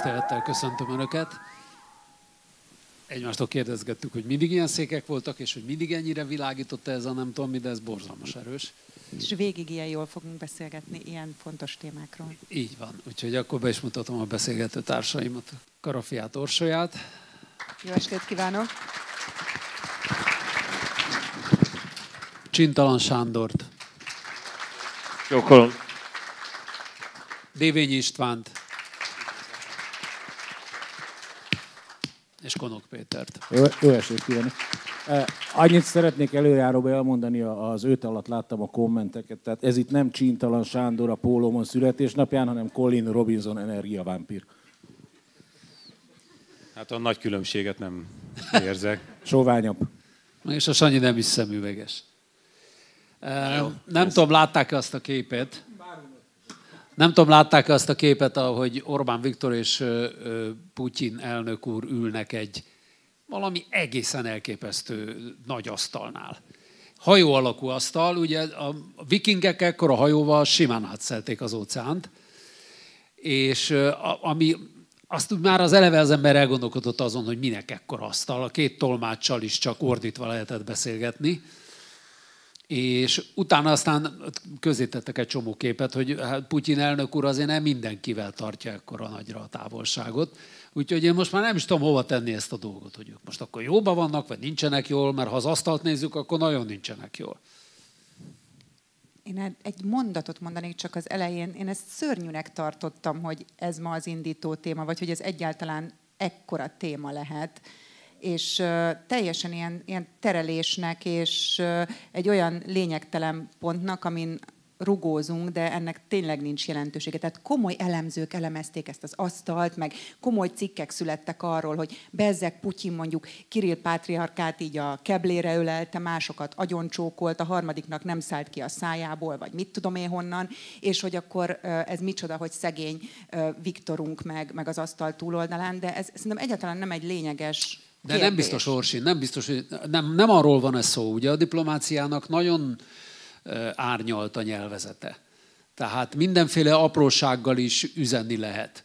Tisztelettel köszöntöm Önöket. Egymástól kérdezgettük, hogy mindig ilyen székek voltak, és hogy mindig ennyire világította ez a nem tudom mi, de ez borzalmas erős. És végig ilyen jól fogunk beszélgetni ilyen fontos témákról. Így van. Úgyhogy akkor be is mutatom a beszélgető társaimat, Karafiát, Orsolyát. Jó estét kívánok! Csintalan Sándort. Jókolom. Dévényi Istvánt. És Konok Pétert. Jó, jó estét kívánok! Annyit szeretnék előjáróba elmondani, az őt alatt láttam a kommenteket, tehát ez itt nem Csintalan Sándor a Pólomon születésnapján, hanem Colin Robinson energiavámpír. Hát a nagy különbséget nem érzek. Soványabb. És a Sanyi nem is szemüveges. Eh, Nem tudom, látták-e azt a képet? Nem tudom, látták-e azt a képet, ahogy Orbán Viktor és Putyin elnök úr ülnek egy valami egészen elképesztő nagy asztalnál. Hajó alakú asztal, ugye a vikingek ekkor a hajóval simán átszelték az óceánt, és ami azt már az eleve az ember elgondolkodott azon, hogy minek ekkor asztal. A két tolmáccsal is csak ordítva lehetett beszélgetni. És utána aztán közé tettek egy csomó képet, hogy hát Putyin elnök úr azért nem mindenkivel tartja ekkora nagyra a távolságot. Úgyhogy én most már nem is tudom hova tenni ezt a dolgot, hogy ők most akkor jóban vannak, vagy nincsenek jól, mert ha az asztalt nézzük, akkor nagyon nincsenek jól. Én egy mondatot mondanék csak az elején. Én ezt szörnyűnek tartottam, hogy ez ma az indító téma, vagy hogy ez egyáltalán ekkora téma lehet. És teljesen ilyen, ilyen terelésnek, és egy olyan lényegtelen pontnak, amin rugózunk, de ennek tényleg nincs jelentősége. Tehát komoly elemzők elemezték ezt az asztalt, meg komoly cikkek születtek arról, hogy bezzek Putyin mondjuk Kirill Pátriarkát így a keblére ölelte, másokat agyoncsókolt, a harmadiknak nem szállt ki a szájából, vagy mit tudom én honnan, és hogy akkor ez micsoda, hogy szegény Viktorunk meg, meg az asztal túloldalán, de ez szerintem egyáltalán nem egy lényeges De kérdés. nem biztos, Orsi, nem biztos, hogy nem, nem arról van ez szó. Ugye a diplomáciának nagyon árnyalt a nyelvezete. Tehát mindenféle aprósággal is üzenni lehet.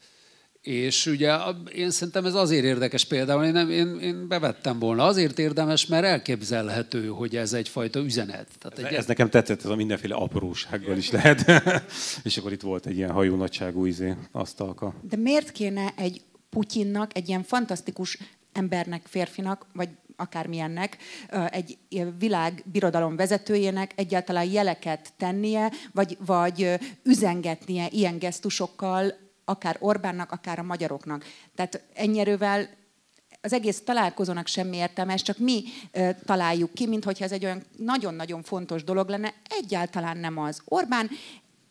És ugye én szerintem ez azért érdekes például, én, nem, én, én bevettem volna. Azért érdemes, mert elképzelhető, hogy ez egyfajta üzenet. Tehát egy, Ez nekem tetszett, ez a mindenféle aprósággal is lehet. És akkor itt volt egy ilyen hajó nagyságú izé, asztalka. De miért kéne egy Putyinnak, egy ilyen fantasztikus embernek, férfinak, vagy akármilyennek, egy ilyen világbirodalom vezetőjének egyáltalán jeleket tennie, vagy, vagy üzengetnie ilyen gesztusokkal, akár Orbánnak, akár a magyaroknak. Tehát ennyi erővel az egész találkozónak semmi értelme, ezt csak mi találjuk ki, mint ez egy olyan nagyon-nagyon fontos dolog lenne. Egyáltalán nem az. Orbán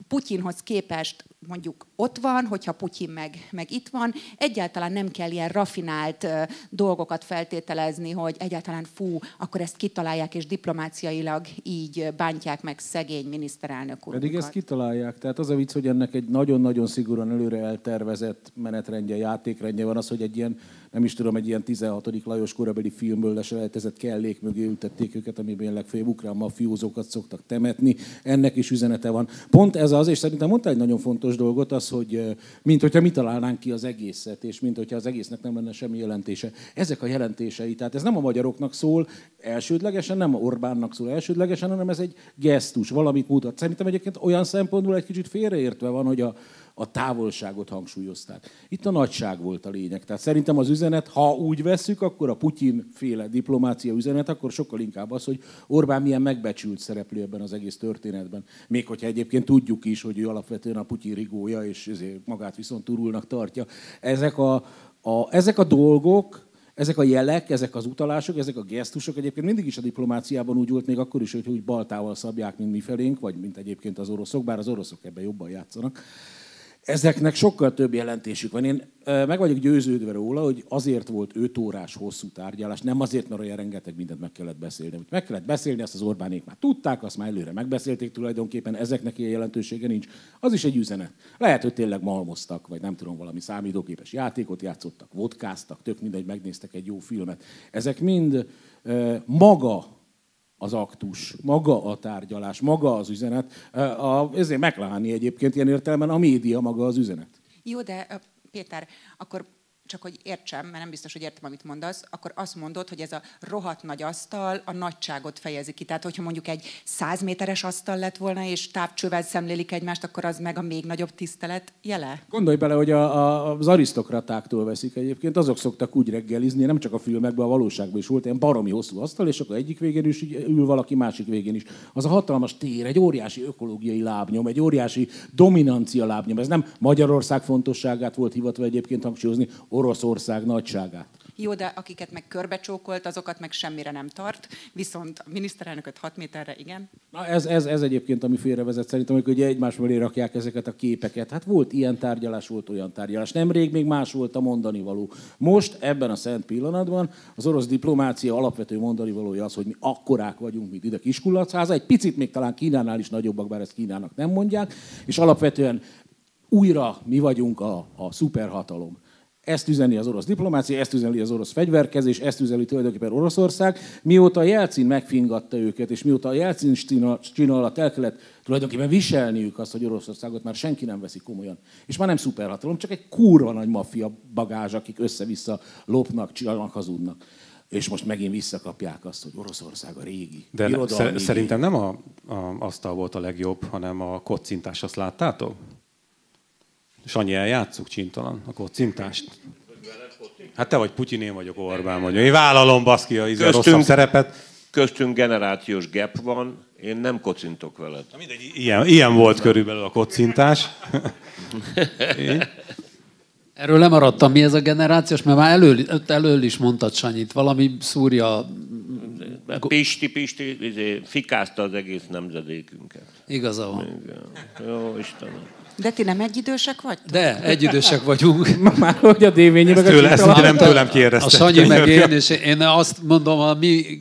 Putyinhoz képest mondjuk ott van, hogyha Putyin meg, meg itt van, egyáltalán nem kell ilyen rafinált dolgokat feltételezni, hogy egyáltalán fú, akkor ezt kitalálják, és diplomáciailag így bántják meg szegény miniszterelnök úr. Pedig ezt kitalálják. Tehát az a vicc, hogy ennek egy nagyon-nagyon szigorúan előre eltervezett menetrendje, játékrendje van az, hogy egy ilyen, nem is tudom, egy ilyen 16. Lajos korabeli filmből leselejtezett kellék mögé ültették őket, amiben legfőbb ukrán mafiózókat szoktak temetni. Ennek is üzenete van. Pont ez az, és szerintem mondta egy nagyon fontos dolgot, az, hogy mint hogyha mi találnánk ki az egészet, és mint hogyha az egésznek nem lenne semmi jelentése. Ezek a jelentései, tehát ez nem a magyaroknak szól, elsődlegesen nem a Orbánnak szól elsődlegesen, hanem ez egy gesztus, valamit mutat. Szerintem egyébként olyan szempontból egy kicsit félreértve van, hogy a, a távolságot hangsúlyozták. Itt a nagyság volt a lényeg. Tehát szerintem az üzenet, ha úgy vesszük, akkor a Putyin féle diplomácia üzenet, akkor sokkal inkább az, hogy Orbán milyen megbecsült szereplő ebben az egész történetben. Még hogyha egyébként tudjuk is, hogy ő alapvetően a Putyin rigója, és ezért magát viszont turulnak tartja. Ezek a, a, ezek a dolgok, ezek a jelek, ezek az utalások, ezek a gesztusok egyébként mindig is a diplomáciában úgy volt, még akkor is, hogy úgy baltával szabják, mint mi felénk, vagy mint egyébként az oroszok, bár az oroszok ebben jobban játszanak. Ezeknek sokkal több jelentésük van. Én meg vagyok győződve róla, hogy azért volt 5 órás hosszú tárgyalás, nem azért, mert olyan rengeteg mindent meg kellett beszélni. Hogy meg kellett beszélni, ezt az Orbánék már tudták, azt már előre megbeszélték tulajdonképpen, ezeknek ilyen jelentősége nincs. Az is egy üzenet. Lehet, hogy tényleg malmoztak, vagy nem tudom, valami számítógépes játékot játszottak, vodkáztak, tök mindegy, megnéztek egy jó filmet. Ezek mind maga az aktus, maga a tárgyalás, maga az üzenet. A, ezért McLahani egyébként ilyen értelemben a média maga az üzenet. Jó, de Péter, akkor csak hogy értsem, mert nem biztos, hogy értem, amit mondasz, akkor azt mondod, hogy ez a rohadt nagy asztal a nagyságot fejezi ki. Tehát, hogyha mondjuk egy 100 méteres asztal lett volna, és távcsővel szemlélik egymást, akkor az meg a még nagyobb tisztelet jele? Gondolj bele, hogy a, a, az arisztokratáktól veszik egyébként, azok szoktak úgy reggelizni, nem csak a filmekben, a valóságban is volt ilyen baromi hosszú asztal, és akkor egyik végén is ül valaki, másik végén is. Az a hatalmas tér, egy óriási ökológiai lábnyom, egy óriási dominancia lábnyom. Ez nem Magyarország fontosságát volt hivatva egyébként hangsúlyozni, Oroszország nagyságát. Jó, de akiket meg körbecsókolt, azokat meg semmire nem tart, viszont a miniszterelnököt 6 méterre, igen. Na ez, ez, ez egyébként, ami félrevezet szerintem, amikor ugye egymás mellé rakják ezeket a képeket. Hát volt ilyen tárgyalás, volt olyan tárgyalás. Nemrég még más volt a mondani való. Most ebben a szent pillanatban az orosz diplomácia alapvető mondani valója az, hogy mi akkorák vagyunk, mint ide Kiskulacháza. Egy picit még talán Kínánál is nagyobbak, bár ezt Kínának nem mondják. És alapvetően újra mi vagyunk a, a szuperhatalom. Ezt üzeni az orosz diplomácia, ezt üzeni az orosz fegyverkezés, ezt üzeni tulajdonképpen Oroszország. Mióta Jelcin megfingatta őket, és mióta a Jelcin csinál alatt el kellett tulajdonképpen viselniük azt, hogy Oroszországot már senki nem veszi komolyan. És már nem szuperhatalom, csak egy kurva nagy maffia bagázs, akik össze-vissza lopnak, csinálnak, hazudnak. És most megint visszakapják azt, hogy Oroszország a régi. De ne, szerintem nem a, a asztal volt a legjobb, hanem a kocintás, azt láttátok? Sanyi, eljátszuk csintalan a kocintást? Hát te vagy Putyin, én vagyok Orbán vagy. Én vállalom baszki a izé rosszabb szerepet. Köztünk generációs gap van, én nem kocintok veled. Na mindegy, ilyen, ilyen volt körülbelül a kocintás. Erről lemaradtam, mi ez a generációs, mert már elől, elől is mondtad Sanyit, valami szúrja... Pisti, Pisti, izé, fikázta az egész nemzedékünket. Igaza van. Igen. Jó, Istenem. De ti nem egyidősek vagytok? De, egyidősek vagyunk. Már hogy a dévényi meg tőle, ezt ugye nem tőlem kérdezte. A Sanyi meg én, és én azt mondom, a mi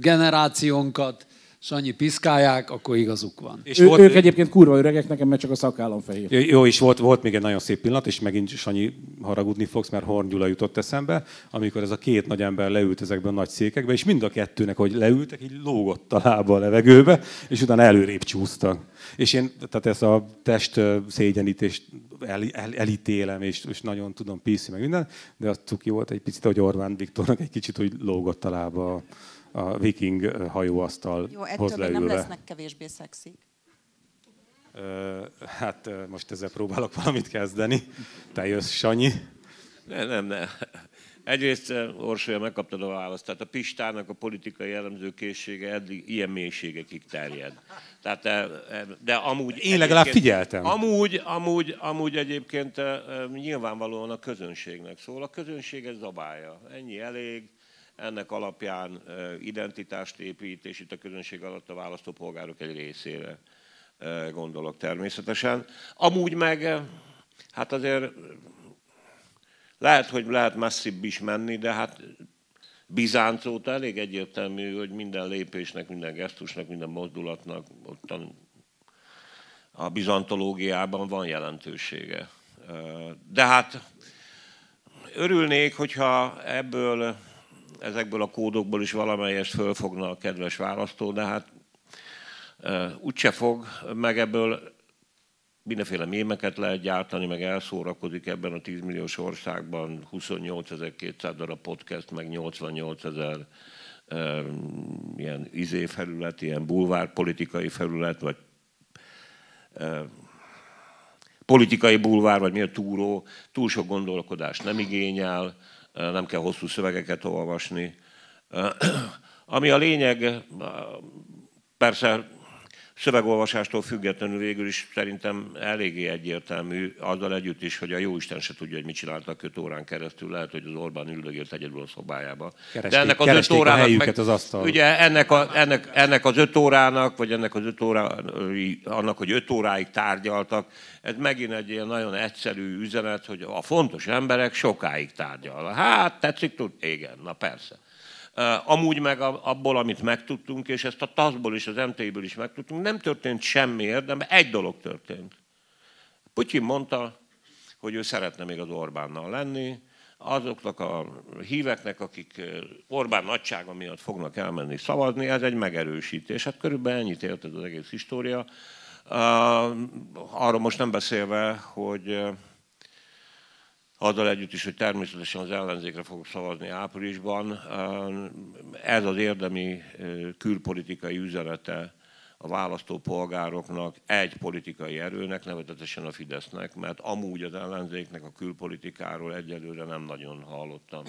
generációnkat Sanyi piszkálják, akkor igazuk van. És ő, volt, ők egyébként kurva öregek, nekem mert csak a szakállam fehér. Jó, és volt, volt még egy nagyon szép pillanat, és megint Sanyi haragudni fogsz, mert Horn Gyula jutott eszembe, amikor ez a két nagy ember leült ezekben a nagy székekbe, és mind a kettőnek, hogy leültek, így lógott a lába a levegőbe, és utána előrébb csúsztak. És én tehát ezt a test szégyenítést el, el, elítélem, és, és nagyon tudom piszi meg minden, de az cuki volt egy picit, hogy Orbán Viktornak egy kicsit, hogy lógott a lába a viking hajóasztal Jó, ettől még nem lesznek kevésbé szexik. Hát most ezzel próbálok valamit kezdeni. Te jössz, Sanyi. Ne, nem, nem. Egyrészt Orsolya megkaptad a választ. Tehát a Pistának a politikai jellemzőkészsége eddig ilyen mélységekig terjed. Tehát, de amúgy... Én legalább figyeltem. Amúgy, amúgy, amúgy egyébként nyilvánvalóan a közönségnek szól. A közönség ez zabálja. Ennyi elég ennek alapján identitást épít, és itt a közönség alatt a választópolgárok egy részére gondolok természetesen. Amúgy meg, hát azért lehet, hogy lehet messzibb is menni, de hát Bizánc óta elég egyértelmű, hogy minden lépésnek, minden gesztusnak, minden mozdulatnak ottan a bizantológiában van jelentősége. De hát örülnék, hogyha ebből ezekből a kódokból is valamelyest fölfogna a kedves választó, de hát úgyse fog, meg ebből mindenféle mémeket lehet gyártani, meg elszórakozik ebben a 10 milliós országban 28.200 darab podcast, meg 88 ezer ilyen izé felület, ilyen bulvár politikai felület, vagy politikai bulvár, vagy mi a túró, túl sok gondolkodást nem igényel, nem kell hosszú szövegeket olvasni. Ami a lényeg, persze szövegolvasástól függetlenül végül is szerintem eléggé egyértelmű, azzal együtt is, hogy a jóisten se tudja, hogy mit csináltak öt órán keresztül, lehet, hogy az Orbán üldögélt egyedül a szobájába. Keresték, De ennek az öt órának, meg, az asztal. ugye ennek, a, ennek, ennek az öt órának, vagy ennek az öt órá, annak, hogy öt óráig tárgyaltak, ez megint egy ilyen nagyon egyszerű üzenet, hogy a fontos emberek sokáig tárgyal. Hát, tetszik tud? Igen, na persze. Amúgy meg abból, amit megtudtunk, és ezt a TASZ-ból és az MT-ből is megtudtunk, nem történt semmi érdem, egy dolog történt. Putyin mondta, hogy ő szeretne még az Orbánnal lenni, azoknak a híveknek, akik Orbán nagysága miatt fognak elmenni szavazni, ez egy megerősítés. Hát körülbelül ennyit élt ez az egész história. Arról most nem beszélve, hogy azzal együtt is, hogy természetesen az ellenzékre fogok szavazni áprilisban. Ez az érdemi külpolitikai üzenete a választópolgároknak egy politikai erőnek, nevezetesen a Fidesznek, mert amúgy az ellenzéknek a külpolitikáról egyelőre nem nagyon hallottam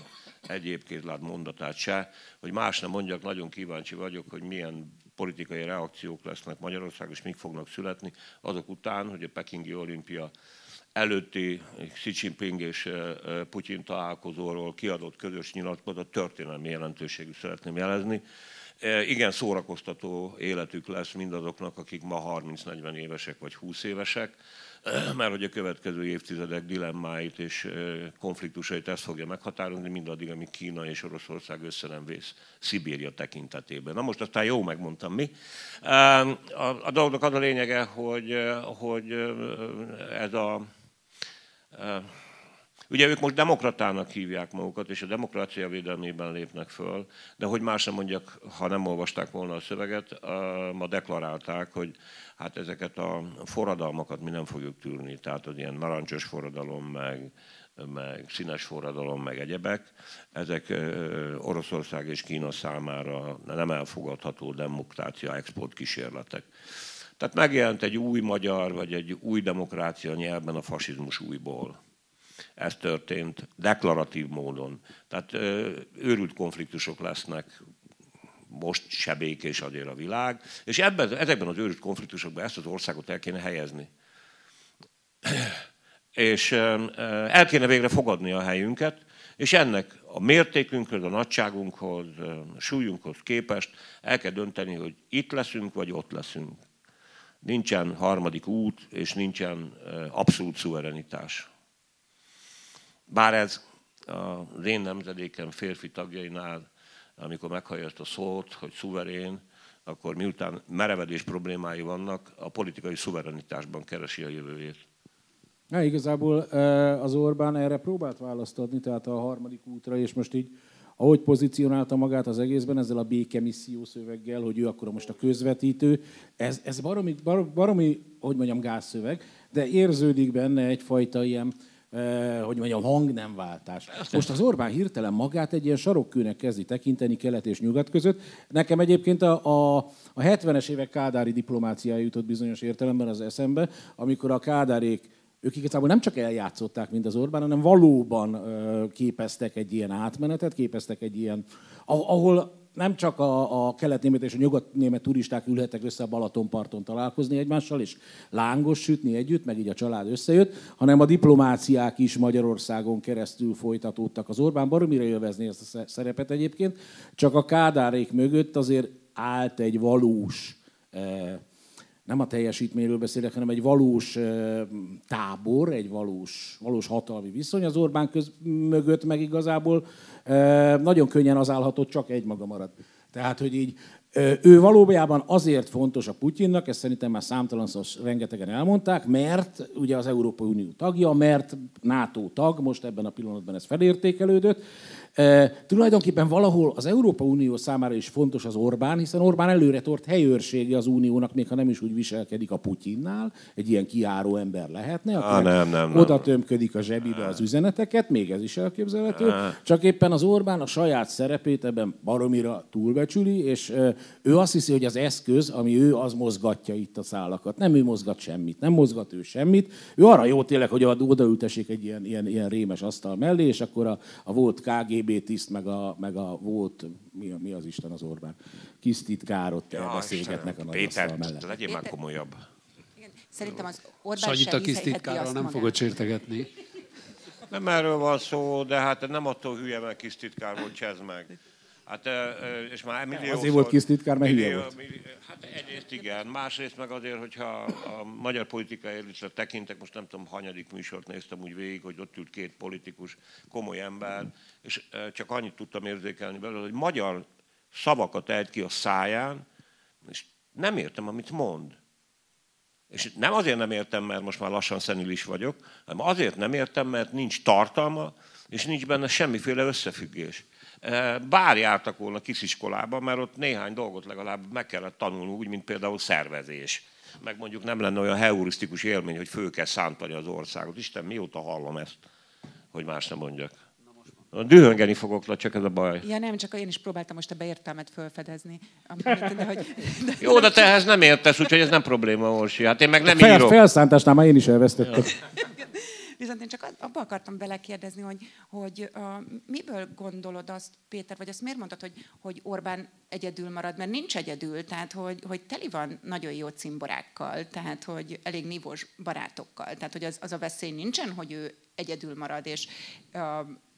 egyébként lát mondatát se, hogy más nem mondjak, nagyon kíváncsi vagyok, hogy milyen politikai reakciók lesznek Magyarország, és mik fognak születni azok után, hogy a Pekingi olimpia előtti Xi Jinping és Putyin találkozóról kiadott közös nyilatkozat történelmi jelentőségű szeretném jelezni. Igen szórakoztató életük lesz mindazoknak, akik ma 30-40 évesek vagy 20 évesek, mert hogy a következő évtizedek dilemmáit és konfliktusait ezt fogja meghatározni, mindaddig, amíg Kína és Oroszország össze nem vész Szibéria tekintetében. Na most aztán jó megmondtam mi. A, a dolognak az a lényege, hogy, hogy ez a Ugye ők most demokratának hívják magukat, és a demokrácia védelmében lépnek föl, de hogy más nem mondjak, ha nem olvasták volna a szöveget, ma deklarálták, hogy hát ezeket a forradalmakat mi nem fogjuk tűrni, tehát az ilyen narancsos forradalom, meg, meg színes forradalom, meg egyebek, ezek Oroszország és Kína számára nem elfogadható demokrácia export kísérletek. Tehát megjelent egy új magyar, vagy egy új demokrácia nyelven a fasizmus újból. Ez történt deklaratív módon. Tehát őrült konfliktusok lesznek, most se békés azért a világ, és ebben, ezekben az őrült konfliktusokban ezt az országot el kéne helyezni. és el kéne végre fogadni a helyünket, és ennek a mértékünkhöz, a nagyságunkhoz, a súlyunkhoz képest el kell dönteni, hogy itt leszünk, vagy ott leszünk. Nincsen harmadik út, és nincsen abszolút szuverenitás. Bár ez az én nemzedékem férfi tagjainál, amikor meghallja a szót, hogy szuverén, akkor miután merevedés problémái vannak, a politikai szuverenitásban keresi a jövőjét. Na, igazából az Orbán erre próbált választ adni, tehát a harmadik útra, és most így, ahogy pozícionálta magát az egészben, ezzel a békemisszió szöveggel, hogy ő akkor most a közvetítő, ez, ez baromi, baromi, hogy mondjam, gázszöveg, de érződik benne egyfajta ilyen, Eh, hogy mondjam, hangnemváltás. Most az Orbán hirtelen magát egy ilyen sarokkőnek kezdi tekinteni kelet és nyugat között. Nekem egyébként a, a, a 70-es évek kádári diplomáciája jutott bizonyos értelemben az eszembe, amikor a kádárék ők igazából nem csak eljátszották, mint az Orbán, hanem valóban képeztek egy ilyen átmenetet, képeztek egy ilyen, ahol nem csak a, a kelet-német és a nyugat-német turisták ülhettek össze a Balatonparton találkozni egymással, és lángos sütni együtt, meg így a család összejött, hanem a diplomáciák is Magyarországon keresztül folytatódtak. Az Orbán baromira élvezni ezt a szerepet egyébként, csak a kádárék mögött azért állt egy valós eh, nem a teljesítményről beszélek, hanem egy valós tábor, egy valós, valós hatalmi viszony. Az Orbán köz mögött meg igazából nagyon könnyen az állhatott, csak egy maga marad. Tehát, hogy így ő valójában azért fontos a Putyinnak, ezt szerintem már számtalanszor rengetegen elmondták, mert ugye az Európai Unió tagja, mert NATO tag, most ebben a pillanatban ez felértékelődött, E, tulajdonképpen valahol az Európa Unió számára is fontos az Orbán, hiszen Orbán előre tort helyőrsége az Uniónak, még ha nem is úgy viselkedik a Putyinnál, egy ilyen kiáró ember lehetne, aki nem, nem, nem. oda tömködik a zsebibe az üzeneteket, még ez is elképzelhető, csak éppen az Orbán a saját szerepét ebben baromira túlbecsüli, és ő azt hiszi, hogy az eszköz, ami ő, az mozgatja itt a szálakat. Nem ő mozgat semmit, nem mozgat ő semmit. Ő arra jó tényleg, hogy odaültessék egy ilyen, ilyen, ilyen rémes asztal mellé, és akkor a, a volt KG KGB tiszt, meg a, meg a volt, mi, mi az Isten az Orbán, kis titkár ott ja, beszélgetnek a Péter, mellett. legyél már komolyabb. Szerintem az Orbán Sanyit a kis titkára nem fogod sértegetni. Nem erről van szó, de hát nem attól hülye, mert kis titkár volt, csezd meg. Hát, és már millió Azért volt kis titkár, mert millió, volt. Millió, hát egyrészt igen, másrészt meg azért, hogyha a magyar politikai elitre tekintek, most nem tudom, hanyadik műsort néztem úgy végig, hogy ott ült két politikus, komoly ember, és csak annyit tudtam érzékelni belőle, hogy magyar szavakat ejt ki a száján, és nem értem, amit mond. És nem azért nem értem, mert most már lassan szenilis vagyok, hanem azért nem értem, mert nincs tartalma, és nincs benne semmiféle összefüggés. Bár jártak volna kisiskolában, mert ott néhány dolgot legalább meg kellett tanulni, úgy, mint például szervezés. Meg mondjuk nem lenne olyan heurisztikus élmény, hogy fő kell szántani az országot. Isten, mióta hallom ezt? hogy más nem mondjak. Dühöngeni fogok, csak ez a baj. Ja nem, csak én is próbáltam most a beértelmet felfedezni. Amit, de, hogy, de, Jó, de te ehhez nem értesz, úgyhogy ez nem probléma, Orsi. Hát én meg nem Fel, írok. Felszántásnál már én is elvesztettem. Viszont én csak abba akartam belekérdezni, hogy, hogy uh, miből gondolod azt, Péter, vagy azt miért mondtad, hogy, hogy Orbán egyedül marad, mert nincs egyedül, tehát hogy, hogy teli van nagyon jó cimborákkal, tehát hogy elég nívós barátokkal, tehát hogy az, az a veszély nincsen, hogy ő egyedül marad, és uh,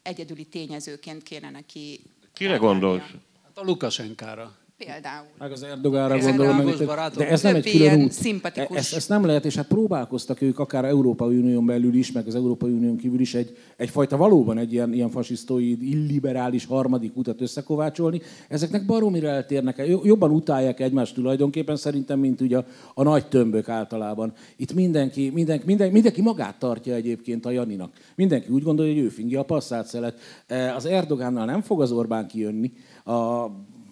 egyedüli tényezőként kéne neki... Kire gondolsz? Hát a Lukasenkára. Például. Meg az Erdogánra gondolom, meg, de ez nem egy külön út. Szimpatikus. Ezt, ezt, nem lehet, és hát próbálkoztak ők akár Európai Unión belül is, meg az Európai Unión kívül is egy, egyfajta valóban egy ilyen, ilyen fasisztoid, illiberális harmadik utat összekovácsolni. Ezeknek baromira eltérnek, jobban utálják egymást tulajdonképpen szerintem, mint ugye a, a nagy tömbök általában. Itt mindenki, mindenki, mindenki, mindenki magát tartja egyébként a Janinak. Mindenki úgy gondolja, hogy ő fingja a passzát Az Erdogánnal nem fog az Orbán kijönni. A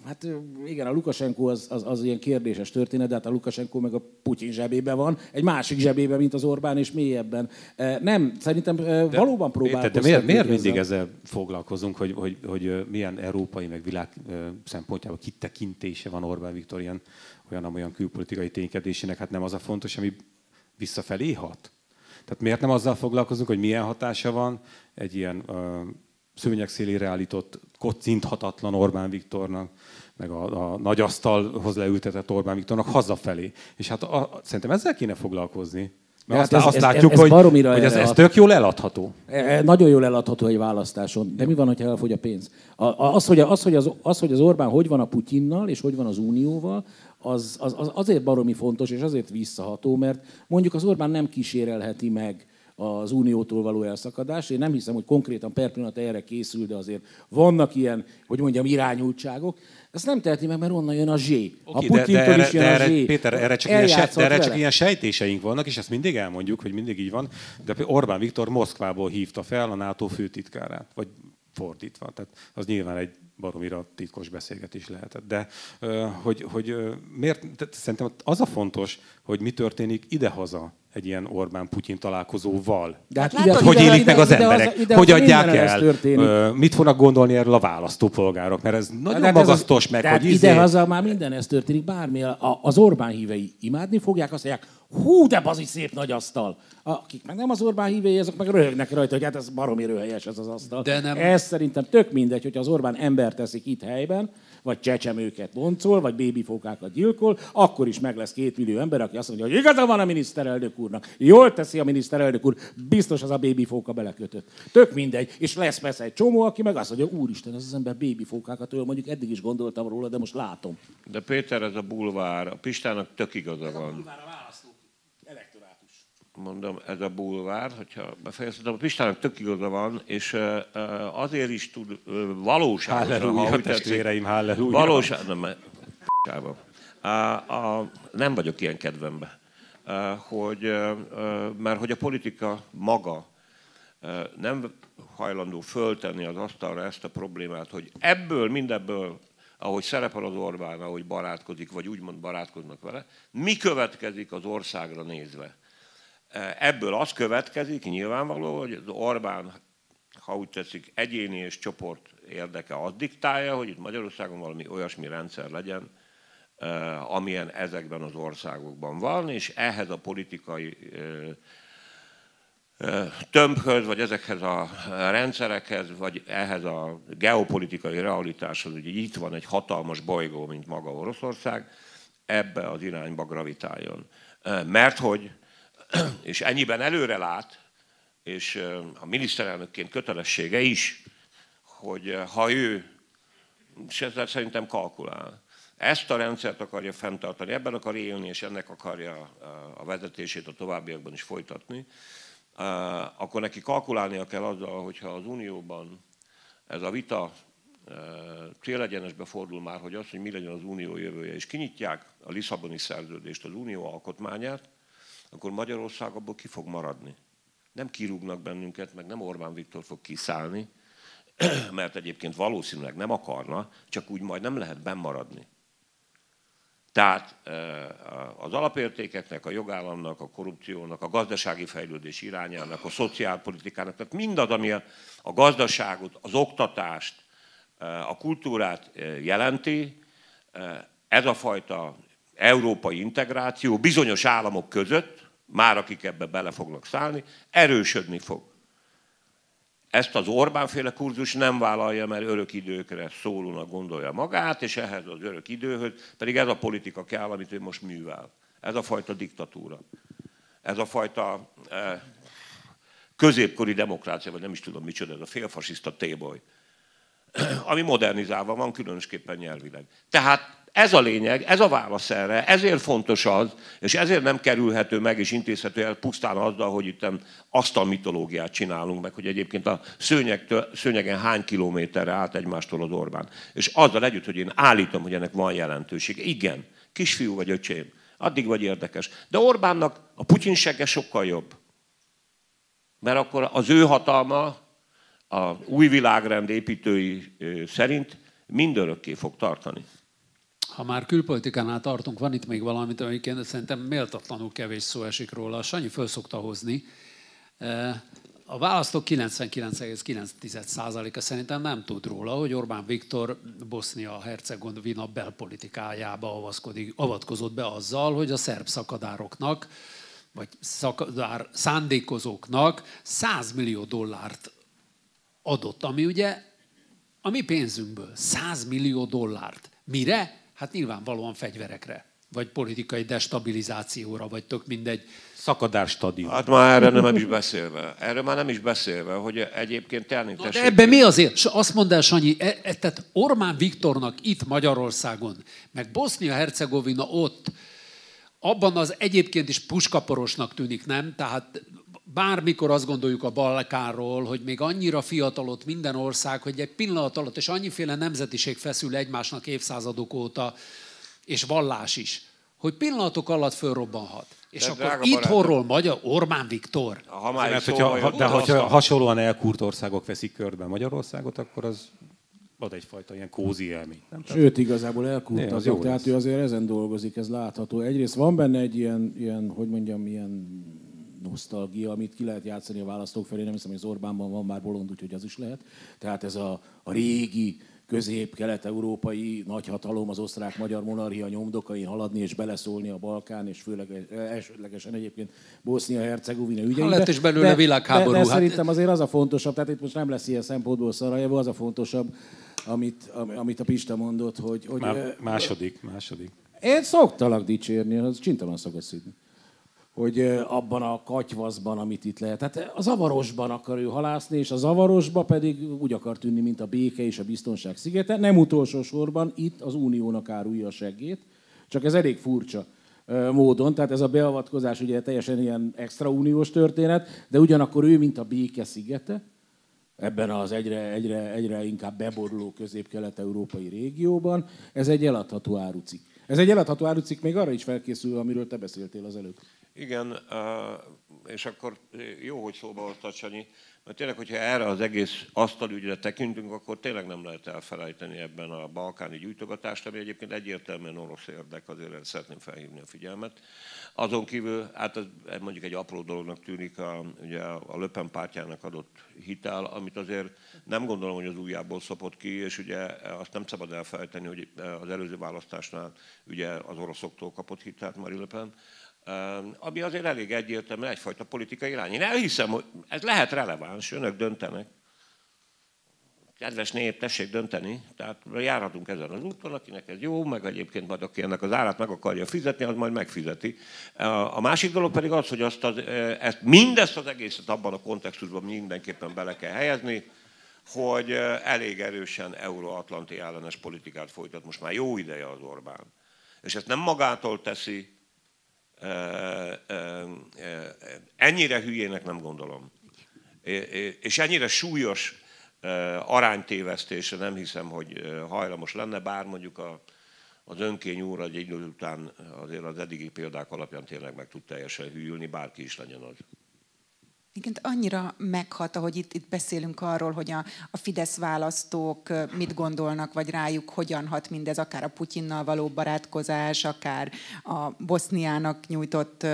Hát igen, a Lukasenko az, az, az ilyen kérdéses történet, de hát a Lukasenko meg a Putyin zsebében van, egy másik zsebében, mint az Orbán, és mélyebben. Nem, szerintem de, valóban próbálkoztak. De miért, miért mindig ezzel foglalkozunk, hogy, hogy, hogy milyen európai, meg világ szempontjából kitekintése van Orbán Viktor ilyen olyan olyan külpolitikai ténykedésének, hát nem az a fontos, ami visszafelé hat? Tehát miért nem azzal foglalkozunk, hogy milyen hatása van egy ilyen uh, szőnyeg szélére állított, kocinthatatlan Orbán Viktornak, meg a, a nagy asztalhoz leültetett Orbán Viktornak hazafelé. És hát a, a, szerintem ezzel kéne foglalkozni. Mert hát azt, ez, azt látjuk, ez, ez hogy, hogy ez, ez tök jól eladható. E, e, nagyon jól eladható egy választáson. De mi van, ha elfogy a pénz? A, az, hogy, az, hogy az, az, hogy az Orbán hogy van a Putyinnal, és hogy van az Unióval, az, az, az azért baromi fontos, és azért visszaható, mert mondjuk az Orbán nem kísérelheti meg az uniótól való elszakadás. Én nem hiszem, hogy konkrétan per pillanat erre készül, de azért vannak ilyen, hogy mondjam, irányultságok. Ezt nem teheti meg, mert onnan jön a zsé. Okay, a Putyintól de, de, is jön de erre, a zsé. Péter, erre csak, ilyen, se, de erre csak ilyen sejtéseink vannak, és ezt mindig elmondjuk, hogy mindig így van. De Orbán Viktor Moszkvából hívta fel a NATO főtitkárát, vagy fordítva. Tehát az nyilván egy baromira titkos beszélgetés lehetett. De hogy, hogy miért, szerintem az a fontos, hogy mi történik idehaza egy ilyen Orbán-Putyin találkozóval. De hát ide, hogy élik ide, meg az ide, emberek? Ide, ide, hogy adják el? Mit fognak gondolni erről a választópolgárok? Mert ez nagyon de magasztos, meg, hogy izé... Ide-haza már minden ez történik, bármi. Az Orbán hívei imádni fogják, azt mondják, hú, de bazi szép nagy asztal. Akik meg nem az Orbán hívei, azok meg röhögnek rajta, hogy hát ez baromi röhelyes ez az asztal. De nem... Ez szerintem tök mindegy, hogy az Orbán ember teszik itt helyben, vagy csecsemőket boncol, vagy bébifókákat gyilkol, akkor is meg lesz két millió ember, aki azt mondja, hogy igaza van a miniszterelnök úrnak. Jól teszi a miniszterelnök úr, biztos az a bébifóka belekötött. Tök mindegy. És lesz persze egy csomó, aki meg azt mondja, úristen, ez az ember bébifókákat ő mondjuk eddig is gondoltam róla, de most látom. De Péter, ez a bulvár, a Pistának tök igaza van. A bulvár a mondom, ez a bulvár, hogyha befejeztem, a Pistának tök igaza van, és azért is tud valóságosan, halleluja, ha úgy testvéreim, halleluja. Valóság, nem, a, a, nem vagyok ilyen kedvembe. Hogy, mert hogy a politika maga nem hajlandó föltenni az asztalra ezt a problémát, hogy ebből, mindebből, ahogy szerepel az Orbán, ahogy barátkozik, vagy úgymond barátkoznak vele, mi következik az országra nézve Ebből az következik nyilvánvaló, hogy az Orbán, ha úgy tetszik, egyéni és csoport érdeke az diktálja, hogy itt Magyarországon valami olyasmi rendszer legyen, amilyen ezekben az országokban van, és ehhez a politikai tömbhöz, vagy ezekhez a rendszerekhez, vagy ehhez a geopolitikai realitáshoz, hogy itt van egy hatalmas bolygó, mint maga Oroszország, ebbe az irányba gravitáljon. Mert hogy és ennyiben előre lát, és a miniszterelnökként kötelessége is, hogy ha ő, és ezzel szerintem kalkulál, ezt a rendszert akarja fenntartani, ebben akar élni, és ennek akarja a vezetését a továbbiakban is folytatni, akkor neki kalkulálnia kell azzal, hogyha az Unióban ez a vita célegyenesbe fordul már, hogy az, hogy mi legyen az Unió jövője, és kinyitják a Lisszaboni szerződést, az Unió alkotmányát, akkor Magyarország abból ki fog maradni. Nem kirúgnak bennünket, meg nem Orbán Viktor fog kiszállni, mert egyébként valószínűleg nem akarna, csak úgy majd nem lehet bennmaradni. Tehát az alapértékeknek, a jogállamnak, a korrupciónak, a gazdasági fejlődés irányának, a szociálpolitikának, tehát mindaz, ami a, a gazdaságot, az oktatást, a kultúrát jelenti, ez a fajta európai integráció bizonyos államok között, már akik ebbe bele fognak szállni, erősödni fog. Ezt az Orbán-féle kurzus nem vállalja, mert örök időkre szólónak gondolja magát, és ehhez az örök időhöz pedig ez a politika kell, amit ő most művel. Ez a fajta diktatúra. Ez a fajta eh, középkori demokrácia, vagy nem is tudom micsoda, ez a félfasiszta téboly, ami modernizálva van, különösképpen nyelvileg. Tehát ez a lényeg, ez a válasz erre, ezért fontos az, és ezért nem kerülhető meg és intézhető el pusztán azzal, hogy itt asztal mitológiát csinálunk meg, hogy egyébként a szőnyegtől, szőnyegen hány kilométerre állt egymástól az Orbán. És azzal együtt, hogy én állítom, hogy ennek van jelentőség. Igen, kisfiú vagy öcsém, addig vagy érdekes. De Orbánnak a Putyin segge sokkal jobb. Mert akkor az ő hatalma a új világrend építői szerint mindörökké fog tartani. Ha már külpolitikánál tartunk, van itt még valamit, amiket szerintem méltatlanul kevés szó esik róla. Sanyi föl szokta hozni. E, a választók 99,9%-a szerintem nem tud róla, hogy Orbán Viktor Bosznia-Hercegovina belpolitikájába avatkozott be azzal, hogy a szerb szakadároknak, vagy szakadár szándékozóknak 100 millió dollárt adott, ami ugye a mi pénzünkből 100 millió dollárt. Mire? Hát nyilvánvalóan fegyverekre, vagy politikai destabilizációra, vagy tök mindegy. Szakadárstadion. Hát már erre nem is beszélve. Erre már nem is beszélve, hogy egyébként természetesen... De ebben mi azért? Azt mondd el, Sanyi, e, e, tehát Ormán Viktornak itt Magyarországon, meg Bosznia-Hercegovina ott, abban az egyébként is puskaporosnak tűnik, nem? Tehát bármikor azt gondoljuk a Balkánról, hogy még annyira fiatalott minden ország, hogy egy pillanat alatt, és annyiféle nemzetiség feszül egymásnak évszázadok óta, és vallás is, hogy pillanatok alatt fölrobbanhat. És de akkor itt horról magyar Orbán Viktor. Ha már Mert, hogyha, ha, de hogyha hasonlóan elkúrt országok veszik körbe Magyarországot, akkor az ad egyfajta ilyen kózi élmény. Sőt, igazából elkurtazok, tehát ő azért ezen dolgozik, ez látható. Egyrészt van benne egy ilyen, ilyen hogy mondjam, ilyen nosztalgia, amit ki lehet játszani a választók felé. Nem hiszem, hogy az Orbánban van már bolond, úgyhogy az is lehet. Tehát ez a, a régi, közép-kelet-európai nagyhatalom, az osztrák-magyar monarchia nyomdokain haladni és beleszólni a Balkán, és főleg elsődlegesen egyébként Bosznia-Hercegovina ügyeibe. Ha lett is belőle de, világháború. De, de hát... szerintem azért az a fontosabb, tehát itt most nem lesz ilyen szempontból Szarajevo, az a fontosabb, amit, amit a Pista mondott, hogy... hogy Már második, második. Én szoktalak dicsérni, az csintalan szokott szidni hogy abban a katyvaszban, amit itt lehet. Tehát a zavarosban akar ő halászni, és a zavarosba pedig úgy akar tűnni, mint a béke és a biztonság szigete. Nem utolsó sorban itt az uniónak árulja a seggét, csak ez elég furcsa módon, tehát ez a beavatkozás ugye teljesen ilyen extra uniós történet, de ugyanakkor ő, mint a béke szigete, ebben az egyre, egyre, egyre inkább beboruló közép-kelet-európai régióban, ez egy eladható árucik. Ez egy eladható árucik még arra is felkészül, amiről te beszéltél az előbb. Igen, és akkor jó, hogy szóba hoztad, Sanyi, mert tényleg, hogyha erre az egész asztalügyre tekintünk, akkor tényleg nem lehet elfelejteni ebben a balkáni gyújtogatást, ami egyébként egyértelműen orosz érdek, azért szeretném felhívni a figyelmet. Azon kívül, hát ez mondjuk egy apró dolognak tűnik a, ugye a Löpen pártjának adott hitel, amit azért nem gondolom, hogy az újjából szopott ki, és ugye azt nem szabad elfelejteni, hogy az előző választásnál ugye az oroszoktól kapott hitelt Marie Le Pen, ami azért elég egyértelmű egyfajta politikai irány. Én elhiszem, hogy ez lehet releváns, önök döntenek. Kedves nép, tessék dönteni, tehát járhatunk ezen az úton, akinek ez jó, meg egyébként majd aki ennek az árát meg akarja fizetni, az majd megfizeti. A másik dolog pedig az, hogy azt az, ezt, mindezt az egészet abban a kontextusban mindenképpen bele kell helyezni, hogy elég erősen euróatlanti ellenes politikát folytat most már jó ideje az Orbán. És ezt nem magától teszi, ennyire hülyének nem gondolom. És ennyire súlyos aránytévesztésre nem hiszem, hogy hajlamos lenne, bár mondjuk a, az önkény úr egy idő után azért az eddigi példák alapján tényleg meg tud teljesen hűlni, bárki is legyen az. Igen, annyira meghat, ahogy itt, itt beszélünk arról, hogy a, a Fidesz választók mit gondolnak, vagy rájuk hogyan hat mindez, akár a Putyinnal való barátkozás, akár a Boszniának nyújtott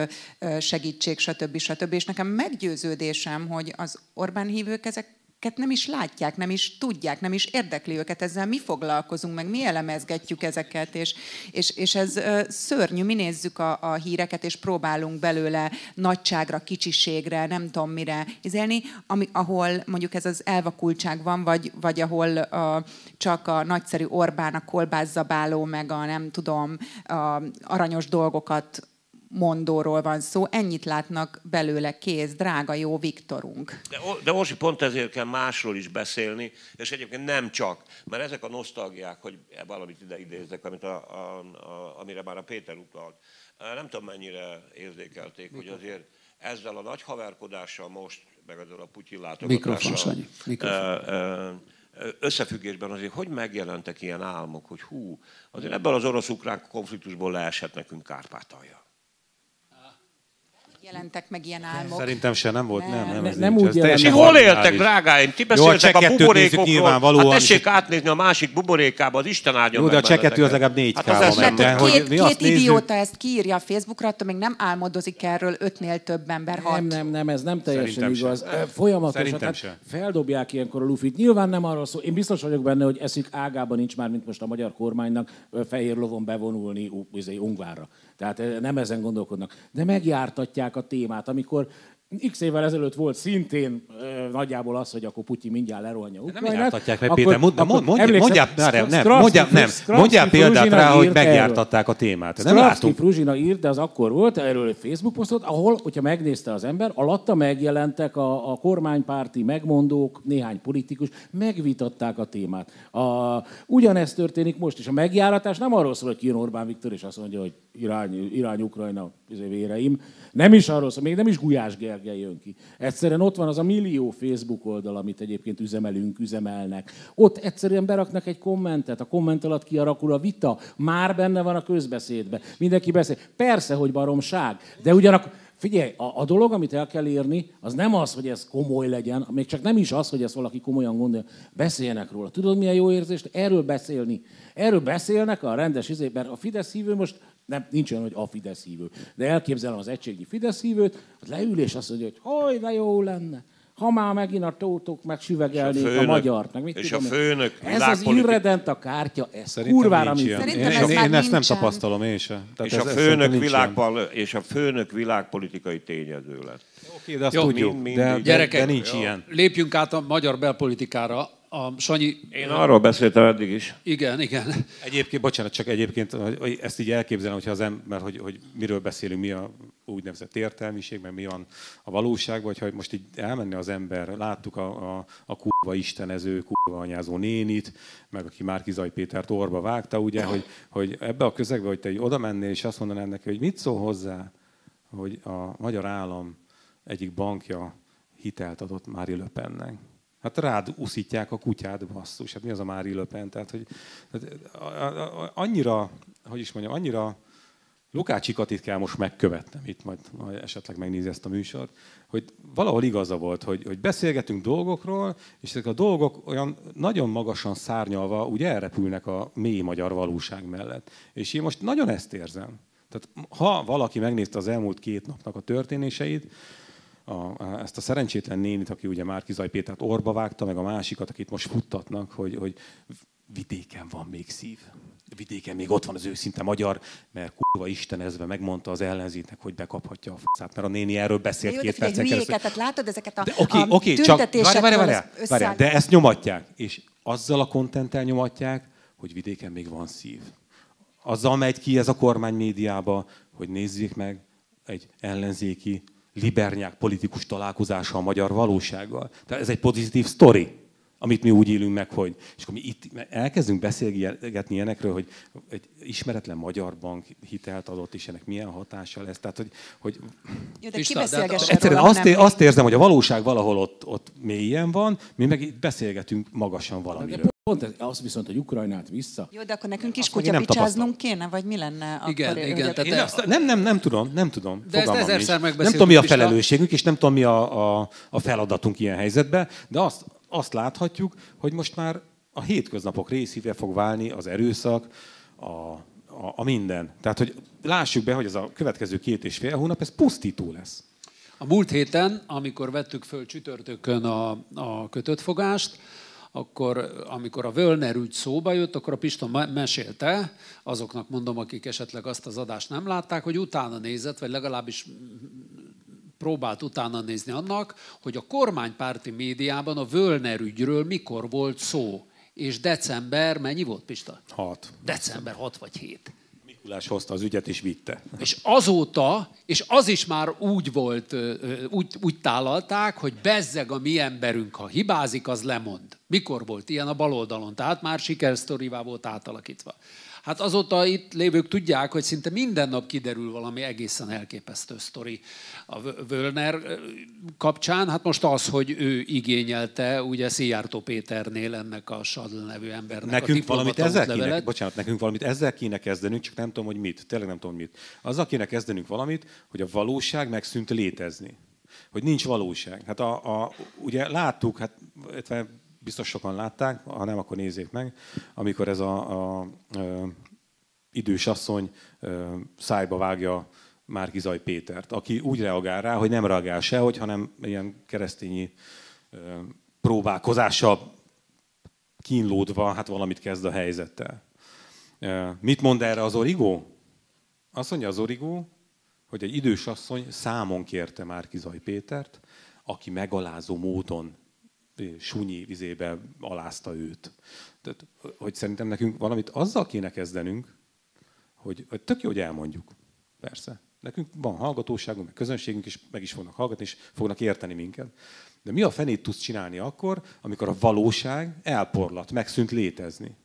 segítség, stb. stb. És nekem meggyőződésem, hogy az Orbán hívők ezek nem is látják, nem is tudják, nem is érdekli őket ezzel. Mi foglalkozunk, meg mi elemezgetjük ezeket, és, és, és ez szörnyű. Mi nézzük a, a híreket, és próbálunk belőle nagyságra, kicsiségre, nem tudom mire izélni, ami, ahol mondjuk ez az elvakultság van, vagy, vagy ahol uh, csak a nagyszerű Orbán, a kolbászabáló, meg a nem tudom, a aranyos dolgokat mondóról van szó, ennyit látnak belőle kész, drága jó Viktorunk. De, de Orsi, pont ezért kell másról is beszélni, és egyébként nem csak, mert ezek a nosztalgiák, hogy valamit ide idézek, amit a, a, a, amire már a Péter utalt, nem tudom mennyire érzékelték, Mikor? hogy azért ezzel a nagy haverkodással most, meg ezzel a Putyin látogatással, Mikrofon, összefüggésben azért, hogy megjelentek ilyen álmok, hogy hú, azért ebből az orosz-ukrán konfliktusból leeshet nekünk Kárpátalja jelentek meg ilyen álmok. Szerintem se nem volt, nem, nem, nem, nem úgy Mi hol éltek, drágáim? Ti beszéltek Jó, a, a buborékokról. Hát tessék átnézni a másik buborékába, az Isten áldjon Jó, de a csekettő az legalább négy hát ment. Két, hogy mi két idióta ezt kiírja a Facebookra, attól még nem álmodozik erről ötnél több ember hat. Nem, nem, nem, ez nem teljesen Szerintem igaz. Sem. Folyamatosan hát feldobják ilyenkor a lufit. Nyilván nem arról szól. Én biztos vagyok benne, hogy eszük ágában nincs már, mint most a magyar kormánynak fehér lovon bevonulni izé, Ungvárra. Tehát eh, nem ezen gondolkodnak. De megjártatják a témát, amikor X évvel ezelőtt volt szintén e, nagyjából az, hogy akkor Putyin mindjárt lerohanja Ukrajnát. Nem jártatják meg, Péter. Mondjál, mondjál, mondjál, nem, nem, mondjál, nem, mondjál példát rá, hogy megjártatták a témát. Nem látunk. Fruzsina írt, de az akkor volt, erről egy Facebook posztot, ahol, hogyha megnézte az ember, alatta megjelentek a, a kormánypárti megmondók, néhány politikus, megvitatták a témát. A, ugyanezt történik most is. A megjáratás nem arról szól, hogy kijön Orbán Viktor, és azt mondja, hogy irány, irány Ukrajna véreim. Nem is arról szól, még nem is Gulyás Gergely jön ki. Egyszerűen ott van az a millió Facebook oldal, amit egyébként üzemelünk, üzemelnek. Ott egyszerűen beraknak egy kommentet, a komment alatt kiarakul a vita, már benne van a közbeszédbe. Mindenki beszél. Persze, hogy baromság, de ugyanakkor Figyelj, a, a dolog, amit el kell érni, az nem az, hogy ez komoly legyen, még csak nem is az, hogy ezt valaki komolyan gondolja. Beszéljenek róla. Tudod, milyen jó érzés? Erről beszélni. Erről beszélnek a rendes izében. A Fidesz hívő most nem, nincs olyan, hogy a Fidesz hívő. De elképzelem az egységi Fidesz hívőt, az leül és azt mondja, hogy hogy de jó lenne. Ha már megint a tótok megsüvegelnék a, főnök, a magyart, meg mit és tudom a főnök Ez az irredent a kártya, ez Szerintem kurvára. Szerintem én, én, én ezt nem tapasztalom, én sem. Tehát és, ez, a főnök világpal, és a főnök világpolitikai tényező lett. Oké, de azt Jó, tudjuk, mind, mind, de, gyerekek, de nincs ilyen. Lépjünk át a magyar belpolitikára a Sanyi... Én arról beszéltem eddig is. Igen, igen. Egyébként, bocsánat, csak egyébként hogy ezt így elképzelem, hogyha az ember, hogy, hogy miről beszélünk, mi a úgynevezett értelmiség, meg mi van a valóság, vagy hogy most így elmenni az ember, láttuk a, a, a kurva istenező, kurva anyázó nénit, meg aki Márkizaj Pétert orba vágta, ugye, hogy, hogy ebbe a közegbe, hogy te egy oda mennél, és azt mondanál neki, hogy mit szól hozzá, hogy a magyar állam egyik bankja hitelt adott Mári Löpennek Hát rád uszítják a kutyád, basszus. Hát mi az a Mári Löpen? Tehát, hogy, tehát, annyira, hogy is mondjam, annyira Lukácsi Katit kell most megkövetnem, itt majd, majd esetleg megnézi ezt a műsort, hogy valahol igaza volt, hogy, hogy beszélgetünk dolgokról, és ezek a dolgok olyan nagyon magasan szárnyalva úgy elrepülnek a mély magyar valóság mellett. És én most nagyon ezt érzem. Tehát ha valaki megnézte az elmúlt két napnak a történéseit, a, ezt a szerencsétlen nénit, aki ugye már Kizaj Pétert orba vágta, meg a másikat, akit most futtatnak, hogy, hogy vidéken van még szív. Vidéken még ott van az őszinte magyar, mert kurva istenezve megmondta az ellenzéknek, hogy bekaphatja a faszát, mert a néni erről beszélt Jó, két percen keresztül. Tehát látod ezeket a, Oké, okay, okay, csak várj, várj, várj, várj, de ezt nyomatják. És azzal a kontenttel nyomatják, hogy vidéken még van szív. Azzal megy ki ez a kormány médiába, hogy nézzék meg egy ellenzéki libernyák politikus találkozása a magyar valósággal. Tehát ez egy pozitív sztori, amit mi úgy élünk meg, hogy... És akkor mi itt elkezdünk beszélgetni ilyenekről, hogy egy ismeretlen magyar bank hitelt adott, és ennek milyen hatása lesz. Tehát, hogy... hogy Jó, de ki egyszerűen azt, ér, azt érzem, hogy a valóság valahol ott, ott mélyen van, mi meg itt beszélgetünk magasan valamiről. Pont ez, az viszont, hogy Ukrajnát vissza. Jó, de akkor nekünk is kutyapicsáznunk kéne, vagy mi lenne? Igen, akkor, igen, hogy- tehát Én azt, nem, nem, nem tudom, nem tudom. De ezt ezerszer Nem tudom, mi a- felelősségünk, és nem tudom, mi a, a, a feladatunk ilyen helyzetben, de azt, azt láthatjuk, hogy most már a hétköznapok részévé fog válni az erőszak, a, a, a minden. Tehát, hogy lássuk be, hogy ez a következő két és fél hónap, ez pusztító lesz. A múlt héten, amikor vettük föl csütörtökön a, a kötött fogást, akkor amikor a Völner ügy szóba jött, akkor a Piston me- mesélte, azoknak mondom, akik esetleg azt az adást nem látták, hogy utána nézett, vagy legalábbis próbált utána nézni annak, hogy a kormánypárti médiában a Völner ügyről mikor volt szó. És december, mennyi volt, Pista? Hat. December 6 vagy 7. Mikulás hozta az ügyet és vitte. És azóta, és az is már úgy volt, úgy, úgy tálalták, hogy bezzeg a mi emberünk, ha hibázik, az lemond. Mikor volt ilyen a baloldalon? Tehát már sikersztorivá volt átalakítva. Hát azóta itt lévők tudják, hogy szinte minden nap kiderül valami egészen elképesztő sztori a Vö- Völner kapcsán. Hát most az, hogy ő igényelte ugye Szijjártó Péternél ennek a Sadl nevű embernek a Nekünk valamit diplomata ezzel kéne, bocsánat, nekünk valamit ezzel kéne kezdenünk, csak nem tudom, hogy mit. Tényleg nem tudom, mit. Azzal kéne kezdenünk valamit, hogy a valóság megszűnt létezni. Hogy nincs valóság. Hát a, a, ugye láttuk, hát biztos sokan látták, ha nem, akkor nézzék meg, amikor ez a, idős asszony szájba vágja Márkizaj Pétert, aki úgy reagál rá, hogy nem reagál sehogy, hanem ilyen keresztényi próbálkozással kínlódva, hát valamit kezd a helyzettel. Mit mond erre az origó? Azt mondja az origó, hogy egy idős asszony számon kérte Márkizaj Pétert, aki megalázó módon sunyi vizébe alázta őt. Tehát, hogy szerintem nekünk valamit azzal kéne kezdenünk, hogy, hogy tök jó, hogy elmondjuk. Persze. Nekünk van hallgatóságunk, meg közönségünk is meg is fognak hallgatni, és fognak érteni minket. De mi a fenét tudsz csinálni akkor, amikor a valóság elporlat, megszűnt létezni?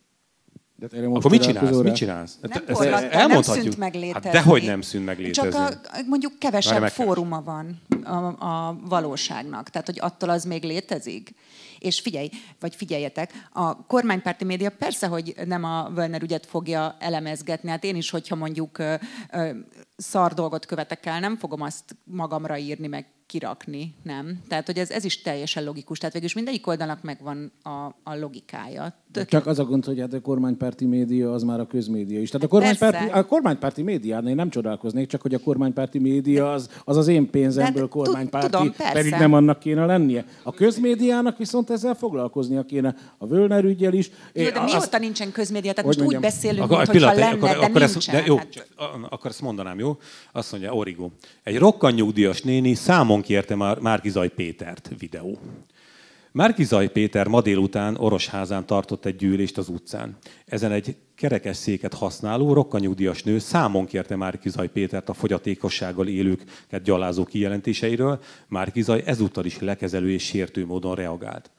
De erre most Akkor mit csinálsz? Mit csinálsz? Nem Hát ezt porlatta, nem elmondhatjuk. szűnt meg létezni. Hát dehogy nem szűnt meg létezni. Csak a, mondjuk kevesebb meg, fóruma van a, a valóságnak. Tehát, hogy attól az még létezik. És figyelj, vagy figyeljetek, a kormánypárti média persze, hogy nem a Völner ügyet fogja elemezgetni. Hát én is, hogyha mondjuk ö, ö, szar dolgot követek el, nem fogom azt magamra írni, meg kirakni, nem? Tehát, hogy ez, ez is teljesen logikus. Tehát végülis mindegyik oldalnak megvan a, a logikája. Tök Csak az a gond, hogy hát a kormánypárti média az már a közmédia is. Tehát a kormánypárti, Persze. a kormánypárti médián én nem csodálkoznék, csak hogy a kormánypárti média az az, az én pénzemből tud- kormánypárti, tudom, persze. pedig nem annak kéne lennie. A közmédiának viszont ezzel foglalkoznia kéne. A Völner ügyel is. Jó, de Azt- mióta nincsen közmédia? Tehát Hogy most úgy mondjam, beszélünk, Akkor, mintha pillanat, lenne, akkor, de akkor nincsen. ezt, de jó, hát. akkor ezt mondanám, jó? Azt mondja Origo. Egy rokkanyugdíjas néni számon kérte már Márkizaj Pétert videó. Márkizaj Péter ma délután Orosházán tartott egy gyűlést az utcán. Ezen egy kerekesszéket használó rokkanyugdíjas nő számon kérte Márkizaj Pétert a fogyatékossággal élőket gyalázó kijelentéseiről. Márkizaj ezúttal is lekezelő és sértő módon reagált.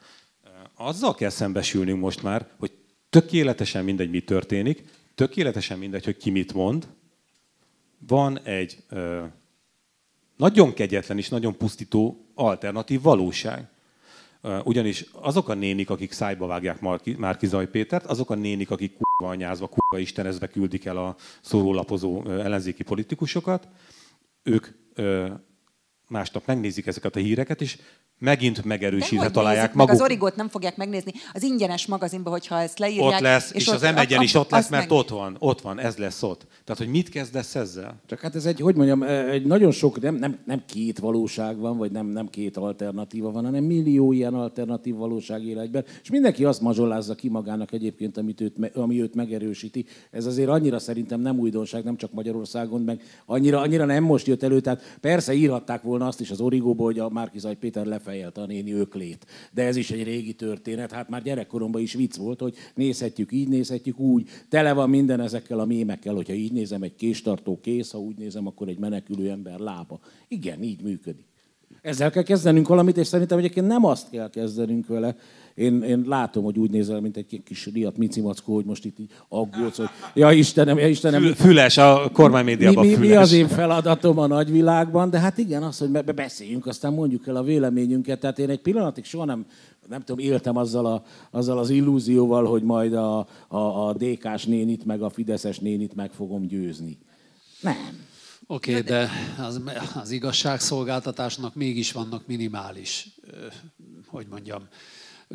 Azzal kell szembesülnünk most már, hogy tökéletesen mindegy, mi történik, tökéletesen mindegy, hogy ki mit mond. Van egy ö, nagyon kegyetlen és nagyon pusztító alternatív valóság. Ugyanis azok a nénik, akik szájba vágják Marki, Márkizaj Pétert, azok a nénik, akik kurva anyázva, kurva istenezve küldik el a szórólapozó ellenzéki politikusokat, ők másnap megnézik ezeket a híreket, és megint megerősítve találják meg, maguk. Az origót nem fogják megnézni. Az ingyenes magazinban, hogyha ezt leírják. Ott lesz, és, és az m is ott lesz, mert meg... ott van, ott van, ez lesz ott. Tehát, hogy mit kezdesz ezzel? Csak hát ez egy, hogy mondjam, egy nagyon sok, nem, nem, nem két valóság van, vagy nem, nem két alternatíva van, hanem millió ilyen alternatív valóság él egyben, és mindenki azt mazsolázza ki magának egyébként, amit őt, ami őt megerősíti. Ez azért annyira szerintem nem újdonság, nem csak Magyarországon, meg annyira, annyira nem most jött elő, tehát persze írhatták volna azt is az Origóba, hogy a Márkizaj Péter lefejelte a néni öklét. De ez is egy régi történet, hát már gyerekkoromban is vicc volt, hogy nézhetjük így, nézhetjük úgy. Tele van minden ezekkel a mémekkel, hogyha így nézem, egy késtartó kész, ha úgy nézem, akkor egy menekülő ember lába. Igen, így működik. Ezzel kell kezdenünk valamit, és szerintem egyébként nem azt kell kezdenünk vele. Én, én látom, hogy úgy nézel, mint egy kis riadt micimackó, hogy most itt így aggódsz, hogy ja Istenem, ja Istenem. Füles, a kormánymédiában mi, mi, füles. mi az én feladatom a nagyvilágban, de hát igen, az, hogy beszéljünk, aztán mondjuk el a véleményünket. Tehát én egy pillanatig soha nem, nem tudom, éltem azzal, a, azzal az illúzióval, hogy majd a, a, a DK-s nénit, meg a Fideszes nénit meg fogom győzni. Nem. Oké, okay, de az, az igazságszolgáltatásnak mégis vannak minimális, hogy mondjam,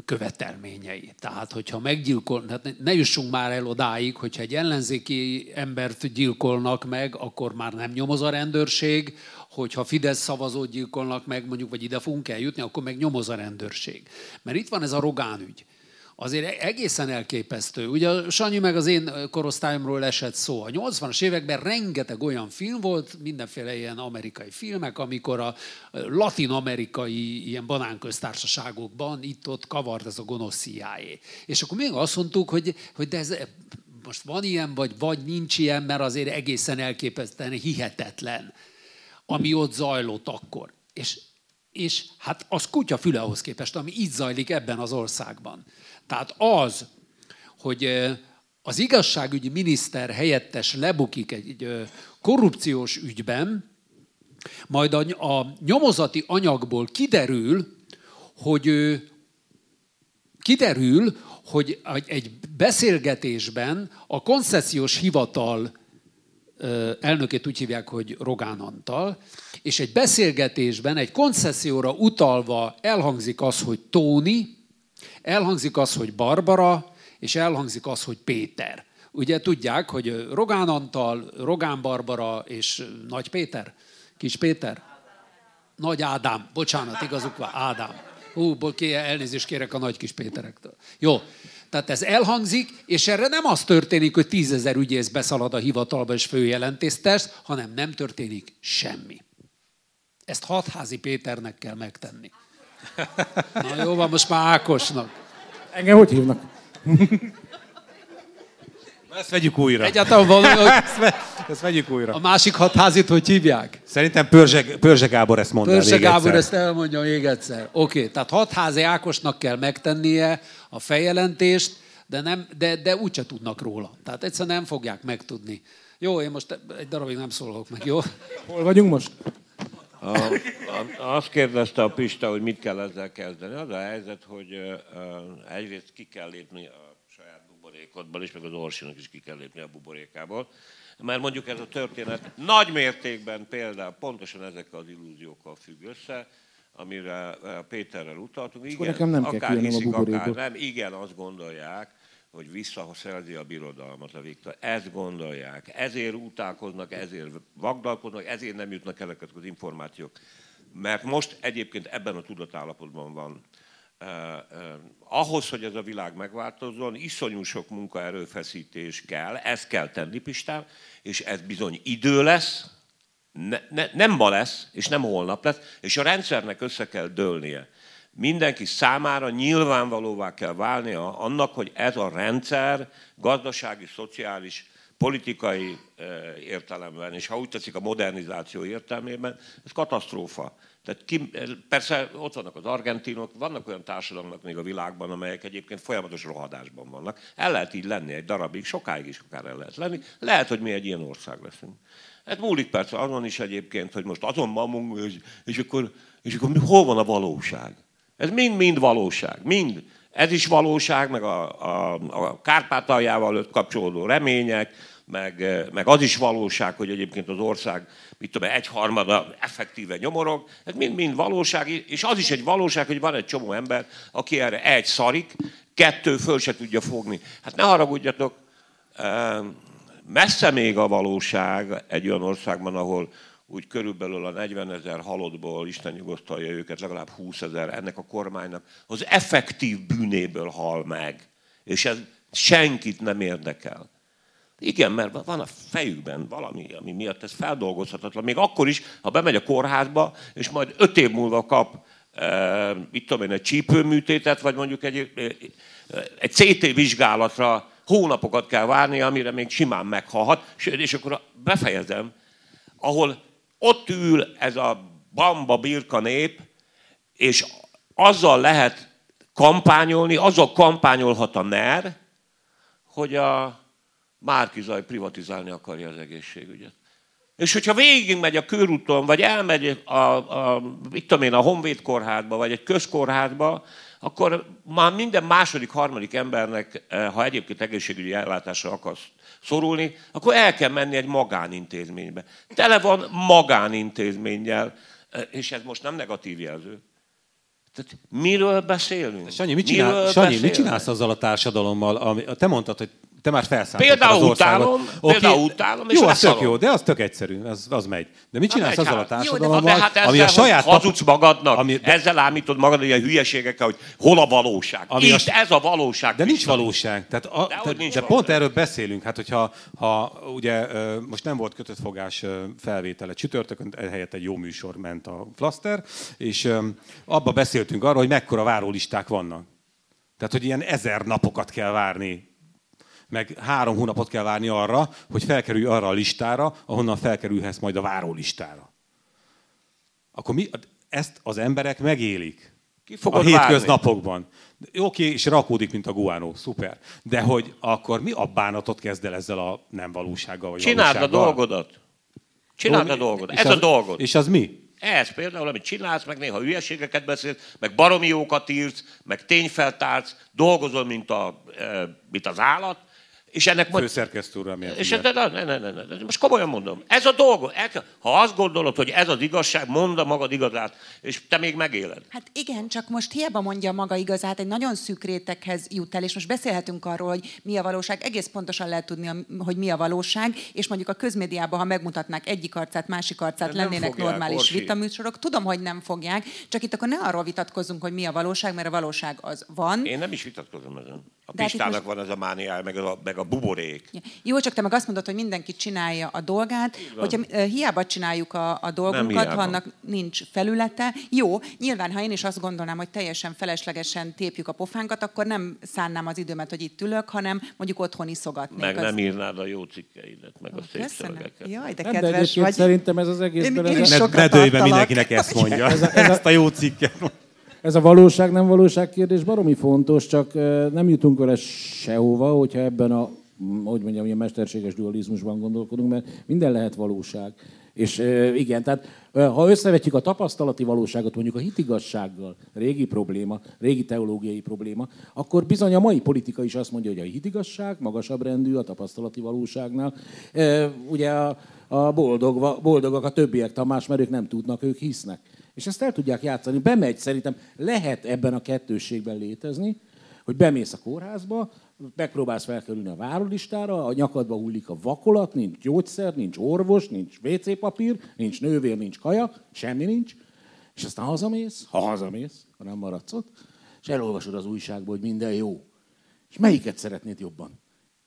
követelményei. Tehát, hogyha meggyilkol, hát ne jussunk már el odáig, hogyha egy ellenzéki embert gyilkolnak meg, akkor már nem nyomoz a rendőrség, hogyha Fidesz szavazót gyilkolnak meg, mondjuk, vagy ide fogunk eljutni, akkor meg nyomoz a rendőrség. Mert itt van ez a Rogán ügy azért egészen elképesztő. Ugye Sanyi meg az én korosztályomról esett szó. A 80-as években rengeteg olyan film volt, mindenféle ilyen amerikai filmek, amikor a latin-amerikai ilyen banánköztársaságokban itt-ott kavart ez a gonosz CIA. És akkor még azt mondtuk, hogy, hogy de ez most van ilyen, vagy, vagy nincs ilyen, mert azért egészen elképesztően hihetetlen, ami ott zajlott akkor. És, és hát az kutya fülehoz képest, ami így zajlik ebben az országban. Tehát az, hogy az igazságügyi miniszter helyettes lebukik egy korrupciós ügyben, majd a, nyomozati anyagból kiderül, hogy kiderül, hogy egy beszélgetésben a koncesziós hivatal elnökét úgy hívják, hogy Rogán Antal, és egy beszélgetésben, egy koncesszióra utalva elhangzik az, hogy Tóni, Elhangzik az, hogy Barbara, és elhangzik az, hogy Péter. Ugye tudják, hogy Rogán Antal, Rogán Barbara és Nagy Péter? Kis Péter? Nagy Ádám. Bocsánat, igazuk van, Ádám. Hú, elnézést kérek a nagy kis Péterektől. Jó, tehát ez elhangzik, és erre nem az történik, hogy tízezer ügyész beszalad a hivatalba és főjelentést hanem nem történik semmi. Ezt hatházi Péternek kell megtenni. Na jó van, most már Ákosnak. Engem hogy hívnak? Ezt vegyük újra. Egyáltalán valami, hogy ezt, ezt vegyük újra. A másik hatházit hogy hívják? Szerintem Pörzse, Pörzse Gábor ezt mondja Pörzse Gábor egyszer. ezt elmondja még egyszer. Oké, okay, tehát hatházi Ákosnak kell megtennie a feljelentést, de, nem, de, de úgyse tudnak róla. Tehát egyszerűen nem fogják megtudni. Jó, én most egy darabig nem szólok meg, jó? Hol vagyunk most? A, a, azt kérdezte a Pista, hogy mit kell ezzel kezdeni. Az a helyzet, hogy egyrészt ki kell lépni a saját buborékodból, és meg az Orsinak is ki kell lépni a buborékából. Mert mondjuk ez a történet nagy mértékben például pontosan ezekkel az illúziókkal függ össze, amire Péterrel utaltunk. Igen, nekem nem akár kell hiszik, akár nem, igen, azt gondolják, hogy visszaszerzi a birodalmat a Viktor. Ezt gondolják. Ezért utálkoznak, ezért vagdalkoznak, ezért nem jutnak el az információk. Mert most egyébként ebben a tudatállapotban van. Uh, uh, ahhoz, hogy ez a világ megváltozzon, iszonyú sok munkaerőfeszítés kell, ezt kell tenni Pistán, és ez bizony idő lesz, ne, ne, nem ma lesz, és nem holnap lesz, és a rendszernek össze kell dőlnie mindenki számára nyilvánvalóvá kell válnia annak, hogy ez a rendszer gazdasági, szociális, politikai értelemben, és ha úgy tetszik a modernizáció értelmében, ez katasztrófa. Tehát ki, persze ott vannak az argentinok, vannak olyan társadalmak még a világban, amelyek egyébként folyamatos rohadásban vannak. El lehet így lenni egy darabig, sokáig is akár el lehet lenni. Lehet, hogy mi egy ilyen ország leszünk. Ez múlik persze azon is egyébként, hogy most azon mamunk, és, és, akkor, és akkor hol van a valóság? Ez mind-mind valóság, mind. Ez is valóság, meg a, a, a Kárpátaljával kapcsolódó remények, meg, meg az is valóság, hogy egyébként az ország, mit tudom, egyharmada effektíve nyomorog, ez mind-mind valóság, és az is egy valóság, hogy van egy csomó ember, aki erre egy szarik, kettő föl se tudja fogni. Hát ne haragudjatok, messze még a valóság egy olyan országban, ahol úgy körülbelül a 40 ezer halottból, Isten nyugosztalja őket, legalább 20 ezer ennek a kormánynak az effektív bűnéből hal meg. És ez senkit nem érdekel. Igen, mert van a fejükben valami, ami miatt ez feldolgozhatatlan. Még akkor is, ha bemegy a kórházba, és majd öt év múlva kap, e, mit tudom én, egy csípőműtétet, vagy mondjuk egy, egy CT vizsgálatra hónapokat kell várni, amire még simán meghalhat, és akkor befejezem, ahol ott ül ez a bamba birka nép, és azzal lehet kampányolni, azzal kampányolhat a NER, hogy a Márkizaj privatizálni akarja az egészségügyet. És hogyha végigmegy a körúton, vagy elmegy a, a, mit tudom én, a Honvéd kórházba, vagy egy közkórházba, akkor már minden második, harmadik embernek, eh, ha egyébként egészségügyi ellátásra akarsz szorulni, akkor el kell menni egy magánintézménybe. Tele van magánintézménnyel, eh, és ez most nem negatív jelző. Tehát miről beszélünk? Sanyi, mit, csinál, Sanyi, mit csinálsz azzal a társadalommal? Ami, te mondtad, hogy te már felszálltad Például az utálom, okay. például utálom, és Jó, az tök jó, de az tök egyszerű, az, az megy. De mit csinálsz azzal a társadalommal, jó, hát ami a saját... Hazudsz magadnak, ami, de, ezzel ámítod magad ilyen hülyeségekkel, hogy hol a valóság. Ami Itt a, ez a valóság. De nincs valóság. Tehát a, de, te, nincs de pont erről beszélünk. Hát, hogyha ha, ugye most nem volt kötött fogás felvétele csütörtökön, helyett egy jó műsor ment a Flaster, és abba beszéltünk arról, hogy mekkora várólisták vannak. Tehát, hogy ilyen ezer napokat kell várni meg három hónapot kell várni arra, hogy felkerülj arra a listára, ahonnan felkerülhetsz majd a várólistára. Akkor mi, ezt az emberek megélik. Ki a hétköznapokban. Oké, és rakódik, mint a guánó, szuper. De hogy akkor mi a bánatot kezd el ezzel a nem valósággal? Vagy Csináld a dolgodat. Csináld a dolgodat. Ez az, a dolgod. És az mi? Ez például, amit csinálsz, meg néha hülyeségeket beszélsz, meg baromi jókat írsz, meg tényfeltársz, dolgozol, mint, a, eh, mint az állat, és ennek majd... Főszerkesztő úr, és de, de, ne, ne, ne, ne, most komolyan mondom. Ez a dolog. Ha azt gondolod, hogy ez az igazság, mondd a magad igazát, és te még megéled. Hát igen, csak most hiába mondja maga igazát, egy nagyon szűk réteghez jut el, és most beszélhetünk arról, hogy mi a valóság. Egész pontosan lehet tudni, hogy mi a valóság, és mondjuk a közmédiában, ha megmutatnák egyik arcát, másik arcát, nem lennének fogják, normális Orsi. vitaműsorok. Tudom, hogy nem fogják, csak itt akkor ne arról vitatkozzunk, hogy mi a valóság, mert a valóság az van. Én nem is vitatkozom ezen. A hát Pistának most... van ez a mániája, meg a, meg a buborék. Ja. Jó, csak te meg azt mondod, hogy mindenki csinálja a dolgát, hogyha hiába csináljuk a, a dolgunkat, ha annak nincs felülete. Jó, nyilván, ha én is azt gondolnám, hogy teljesen feleslegesen tépjük a pofánkat, akkor nem szánnám az időmet, hogy itt ülök, hanem mondjuk otthon iszogatnék. Meg az... nem írnád a jó cikkeidet, meg a szép szövegeket. Jaj, de kedves de vagy. szerintem ez az egészben... Én, én. Ne, ne mindenkinek ezt mondja. ez a, ez a... Ezt a jó cikket ez a valóság, nem valóság kérdés baromi fontos, csak nem jutunk vele sehova, hogyha ebben a, hogy mondjam, ilyen mesterséges dualizmusban gondolkodunk, mert minden lehet valóság. És igen, tehát ha összevetjük a tapasztalati valóságot mondjuk a hitigassággal, régi probléma, régi teológiai probléma, akkor bizony a mai politika is azt mondja, hogy a hitigasság magasabb rendű a tapasztalati valóságnál. Ugye a, a boldog, boldogak a többiek, Tamás, mert ők nem tudnak, ők hisznek. És ezt el tudják játszani. Bemegy, szerintem lehet ebben a kettősségben létezni, hogy bemész a kórházba, megpróbálsz felkerülni a várólistára, a nyakadba hullik a vakolat, nincs gyógyszer, nincs orvos, nincs WC papír, nincs nővér, nincs kaja, semmi nincs, és aztán hazamész, ha hazamész, ha nem maradsz ott, és elolvasod az újságból, hogy minden jó. És melyiket szeretnéd jobban?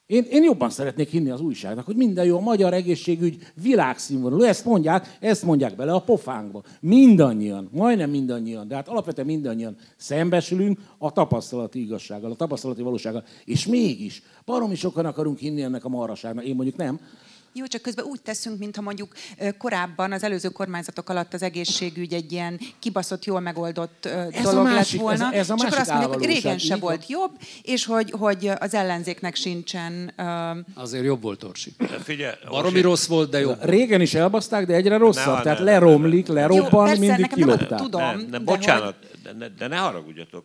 Én, én jobban szeretnék hinni az újságnak, hogy minden jó, a magyar egészségügy világszínvonalú. Ezt mondják, ezt mondják bele a pofánkba. Mindannyian, majdnem mindannyian, de hát alapvetően mindannyian szembesülünk a tapasztalati igazsággal, a tapasztalati valósággal. És mégis, baromi sokan akarunk hinni ennek a marraságnak. Én mondjuk nem. Jó, csak közben úgy teszünk, mintha mondjuk korábban az előző kormányzatok alatt az egészségügy egy ilyen kibaszott, jól megoldott ez dolog másik, lett volna. Ez, ez a és akkor azt mondjuk, hogy régen se volt jobb, és hogy, hogy az ellenzéknek sincsen... Uh... Azért jobb volt, Orsi. Figyelj, Baromi rossz volt, de jobb. Régen is elbaszták, de egyre rosszabb. Ne, Tehát ne, leromlik, lerobban, mindig kilopták. Tudom, nem, nem, bocsánat, de, hogy... de, de ne haragudjatok.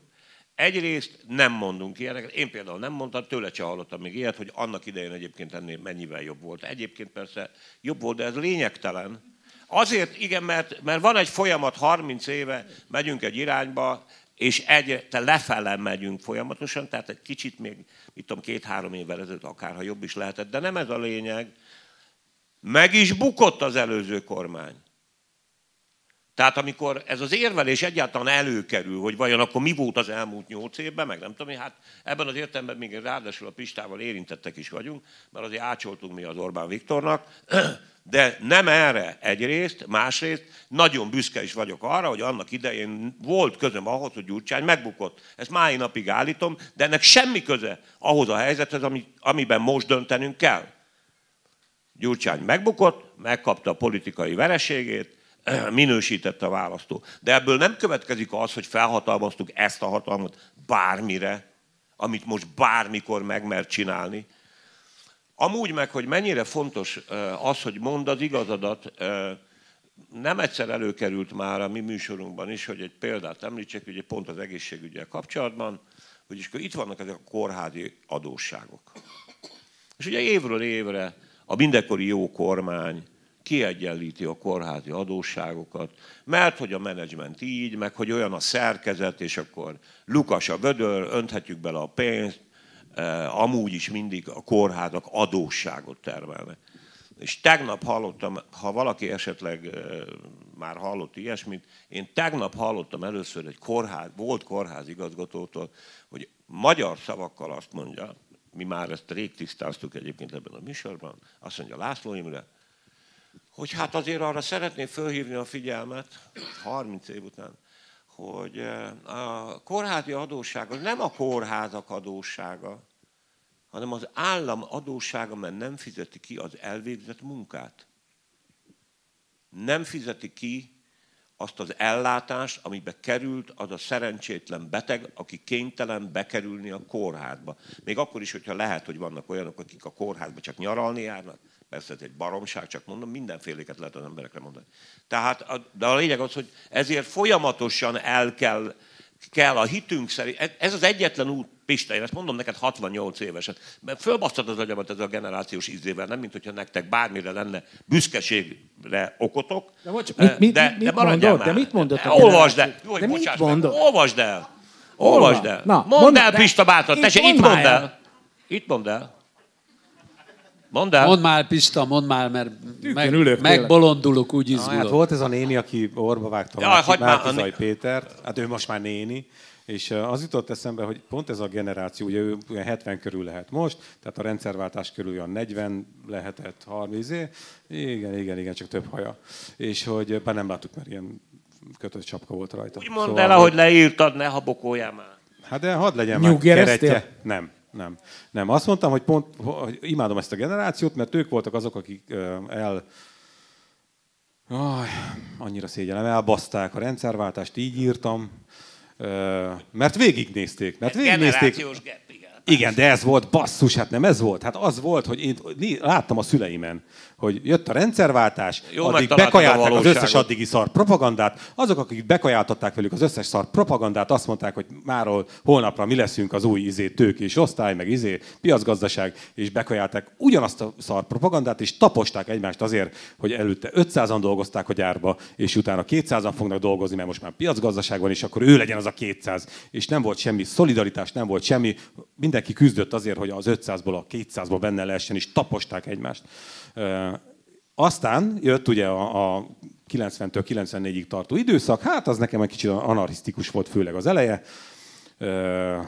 Egyrészt nem mondunk ilyeneket. Én például nem mondtam, tőle se hallottam még ilyet, hogy annak idején egyébként ennél mennyivel jobb volt. Egyébként persze jobb volt, de ez lényegtelen. Azért igen, mert, mert van egy folyamat, 30 éve megyünk egy irányba, és egy, te lefele megyünk folyamatosan, tehát egy kicsit még, mit tudom, két-három évvel ezelőtt akár, ha jobb is lehetett, de nem ez a lényeg. Meg is bukott az előző kormány. Tehát amikor ez az érvelés egyáltalán előkerül, hogy vajon akkor mi volt az elmúlt nyolc évben, meg nem tudom, hát ebben az értelemben még ráadásul a Pistával érintettek is vagyunk, mert azért ácsoltunk mi az Orbán Viktornak, de nem erre egyrészt, másrészt nagyon büszke is vagyok arra, hogy annak idején volt közöm ahhoz, hogy Gyurcsány megbukott. Ezt máj napig állítom, de ennek semmi köze ahhoz a helyzethez, amiben most döntenünk kell. Gyurcsány megbukott, megkapta a politikai vereségét, minősítette a választó. De ebből nem következik az, hogy felhatalmaztuk ezt a hatalmat bármire, amit most bármikor megmer csinálni. Amúgy meg, hogy mennyire fontos az, hogy mondd az igazadat, nem egyszer előkerült már a mi műsorunkban is, hogy egy példát említsek, ugye pont az egészségügyel kapcsolatban, hogy is itt vannak ezek a kórházi adósságok. És ugye évről évre a mindenkori jó kormány kiegyenlíti a kórházi adósságokat, mert hogy a menedzsment így, meg hogy olyan a szerkezet, és akkor lukas a gödör, önthetjük bele a pénzt, eh, amúgy is mindig a kórházak adósságot termelnek. És tegnap hallottam, ha valaki esetleg eh, már hallott ilyesmit, én tegnap hallottam először egy kórház, volt kórház igazgatótól, hogy magyar szavakkal azt mondja, mi már ezt rég tisztáztuk egyébként ebben a műsorban, azt mondja László Imre, hogy hát azért arra szeretném fölhívni a figyelmet, 30 év után, hogy eh, a kórházi adósság az nem a kórházak adóssága, hanem az állam adóssága, mert nem fizeti ki az elvégzett munkát. Nem fizeti ki azt az ellátást, amibe került az a szerencsétlen beteg, aki kénytelen bekerülni a kórházba. Még akkor is, hogyha lehet, hogy vannak olyanok, akik a kórházba csak nyaralni járnak, persze ez egy baromság, csak mondom, mindenféléket lehet az emberekre mondani. Tehát, de a lényeg az, hogy ezért folyamatosan el kell, kell a hitünk szerint, ez az egyetlen út, Pista, én ezt mondom neked 68 éveset, mert fölbasztad az agyamat ez a generációs ízével, nem mint hogyha nektek bármire lenne büszkeségre okotok. De, bocs, mit, mit, de, mit, de mondod? De mit mondott a Olvasd el! Jó, de mit mondod? Olvasd el! Olvasd el! Na, mondd, mondd el, Pista bátran! Tessék, itt mondd el! el! Itt mondd el! Mondd el. Mondd már, Pista, mondd már, mert meg, ülök, megbolondulok, úgy izgulok. Hát volt ez a néni, aki orba vágta ja, Márki Péter, hát ő most már néni, és az jutott eszembe, hogy pont ez a generáció, ugye ő 70 körül lehet most, tehát a rendszerváltás körül olyan 40 lehetett, 30, igen, igen, igen, csak több haja. És hogy bár nem láttuk, mert ilyen kötött csapka volt rajta. Úgy mondd szóval, el, ahogy leírtad, ne habokoljál már. Hát de hadd legyen már keretje. Nem, nem. Nem. Azt mondtam, hogy pont hogy imádom ezt a generációt, mert ők voltak azok, akik el Aj, annyira szégyenem, elbaszták a rendszerváltást, így írtam, mert végignézték. Mert végignézték. Generációs gap, igen. Igen, de ez volt, basszus, hát nem ez volt. Hát az volt, hogy én láttam a szüleimen, hogy jött a rendszerváltás, Jó, addig bekajálták az összes addigi szar propagandát, azok, akik bekajáltották velük az összes szar propagandát, azt mondták, hogy máról holnapra mi leszünk az új izé, tőkés osztály, meg izé, piacgazdaság, és bekajálták ugyanazt a szar propagandát, és taposták egymást azért, hogy előtte 500-an dolgozták a gyárba, és utána 200-an fognak dolgozni, mert most már piacgazdaság van, és akkor ő legyen az a 200. És nem volt semmi szolidaritás, nem volt semmi, mindenki küzdött azért, hogy az 500-ból a 200-ból benne lehessen, és taposták egymást. Aztán jött ugye a, a 90-től 94-ig tartó időszak, hát az nekem egy kicsit anarchisztikus volt, főleg az eleje,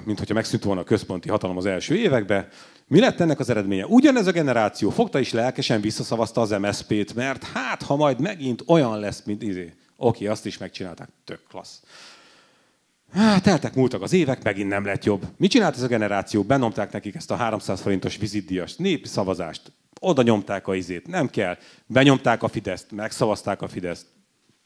mint hogyha megszűnt volna a központi hatalom az első években. Mi lett ennek az eredménye? Ugyanez a generáció fogta is lelkesen visszaszavazta az MSZP-t, mert hát, ha majd megint olyan lesz, mint izé. Oké, azt is megcsinálták, tök klassz. Hát, teltek múltak az évek, megint nem lett jobb. Mit csinált ez a generáció? Benomták nekik ezt a 300 forintos vizitdias népszavazást. Oda nyomták a izét, nem kell. Benyomták a Fideszt, megszavazták a Fideszt.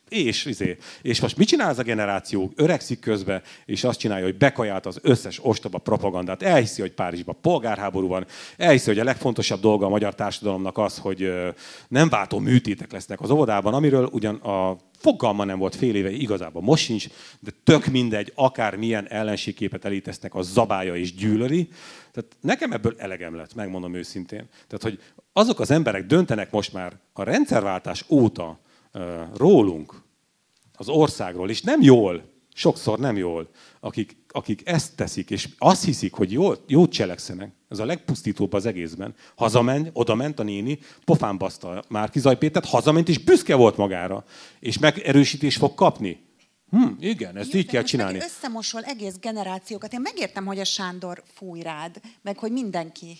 És, izé. és most mit csinál ez a generáció? Öregszik közbe, és azt csinálja, hogy bekajált az összes ostoba propagandát. Elhiszi, hogy Párizsban polgárháború van. Elhiszi, hogy a legfontosabb dolga a magyar társadalomnak az, hogy nem váltó műtétek lesznek az óvodában, amiről ugyan a fogalma nem volt fél éve, igazából most sincs, de tök mindegy, akár milyen ellenségképet elítesznek, a zabája és gyűlöli. Tehát nekem ebből elegem lett, megmondom őszintén. Tehát, hogy azok az emberek döntenek most már a rendszerváltás óta rólunk, az országról, és nem jól, sokszor nem jól, akik, akik ezt teszik, és azt hiszik, hogy jól, jót cselekszenek. Ez a legpusztítóbb az egészben. Hazament, oda ment a néni, pofán baszta Márki Zajpétert, hazament, és büszke volt magára. És megerősítés fog kapni. Hm, igen, ezt Jó, így kell csinálni. Összemosol egész generációkat. Én megértem, hogy a Sándor fúj rád, meg hogy mindenki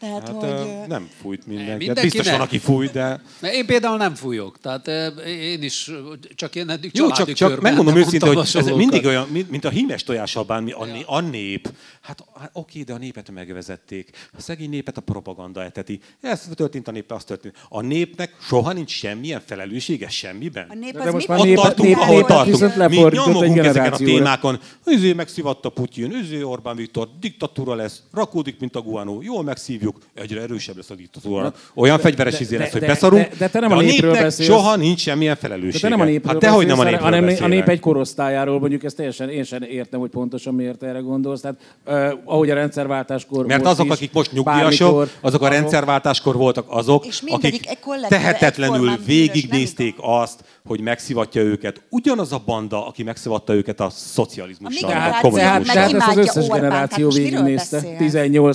Tehát, Hát hogy... nem fújt mindenki. Hát mindenki biztos nem. van, aki fújt, de... Én például nem fújok, tehát eh, én is, csak én eddig Jó, csak, csak körben megmondom őszintén, hogy ez mindig olyan, mint, a hímes tojással bánni, a, né- a nép. Hát, hát oké, de a népet megvezették. A szegény népet a propaganda eteti. Ez történt a néppel, az történt. A népnek soha nincs semmilyen felelőssége semmiben. A nép De az most mit már Ott nép- tartunk, nép- ahol népet tartunk. Mi nyomogunk ezeken a témákon. Üzé megszívatta Putyin, üzé Orbán Viktor, diktatúra lesz, rakódik, mint a guanó, jól megszívjuk, egyre erősebb lesz a diktatúra. Olyan fegyveres de- izé de- lesz, hogy de- beszarunk, de- de te nem a a népről beszélsz. soha nincs semmilyen De felelőssége. te nem a népről hát dehogy nem a népről hanem, beszélek. a nép egy korosztályáról, mondjuk ezt teljesen, én sem értem, hogy pontosan miért erre gondolsz. Tehát, uh, ahogy a rendszerváltáskor Mert most azok, is, akik most nyugdíjasok, bármikor, azok a rendszerváltáskor voltak azok, akik kollektíve, tehetetlenül végignézték azt, hogy megszivatja őket. Ugyanaz a banda, aki megszivatta őket a A szocializmussal, a Tehát, generáció kommunizmussal. tehát, tehát az imádja összes Orbánt, generáció hát most miről végignézte. beszélsz?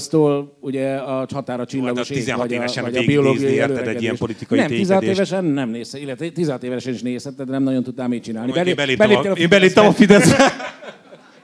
18-tól ugye a határa csillagos Hát a ég, 16 vagy a, évesen vagy a biológiai érted, egy ilyen politikai Nem, 16 ténykedést. évesen nem nézte, illetve 16 évesen is nézte, de nem nagyon tudtál mit csinálni. Majd én Belép- beléptem, a, a. Fideszbe.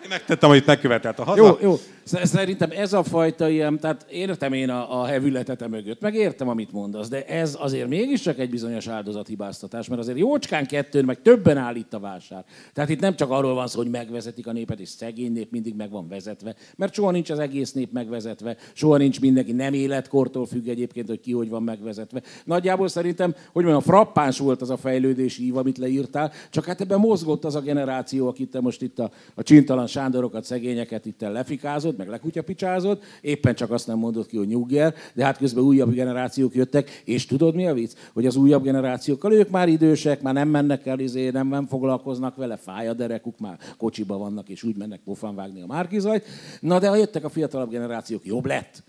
Én megtettem, amit megkövetelt a haza. Jó, jó. Sz- Szerintem ez a fajta ilyen, tehát értem én a, a hevületete mögött, meg értem, amit mondasz, de ez azért mégiscsak egy bizonyos áldozathibáztatás, mert azért jócskán kettőn, meg többen áll itt a vásár. Tehát itt nem csak arról van szó, hogy megvezetik a népet, és szegény nép mindig meg van vezetve, mert soha nincs az egész nép megvezetve, soha nincs mindenki, nem életkortól függ egyébként, hogy ki hogy van megvezetve. Nagyjából szerintem, hogy mondjam, frappáns volt az a fejlődési ív, amit leírtál, csak hát ebben mozgott az a generáció, akit te most itt a, a csintalan Sándorokat, szegényeket itt lefikázod, meg lekutyapicsázod, éppen csak azt nem mondod ki, hogy nyugger, de hát közben újabb generációk jöttek, és tudod mi a vicc? Hogy az újabb generációkkal ők már idősek, már nem mennek el, izé, nem, nem foglalkoznak vele, fáj a derekuk, már kocsiba vannak, és úgy mennek pofán vágni a márkizajt. Na de ha jöttek a fiatalabb generációk, jobb lett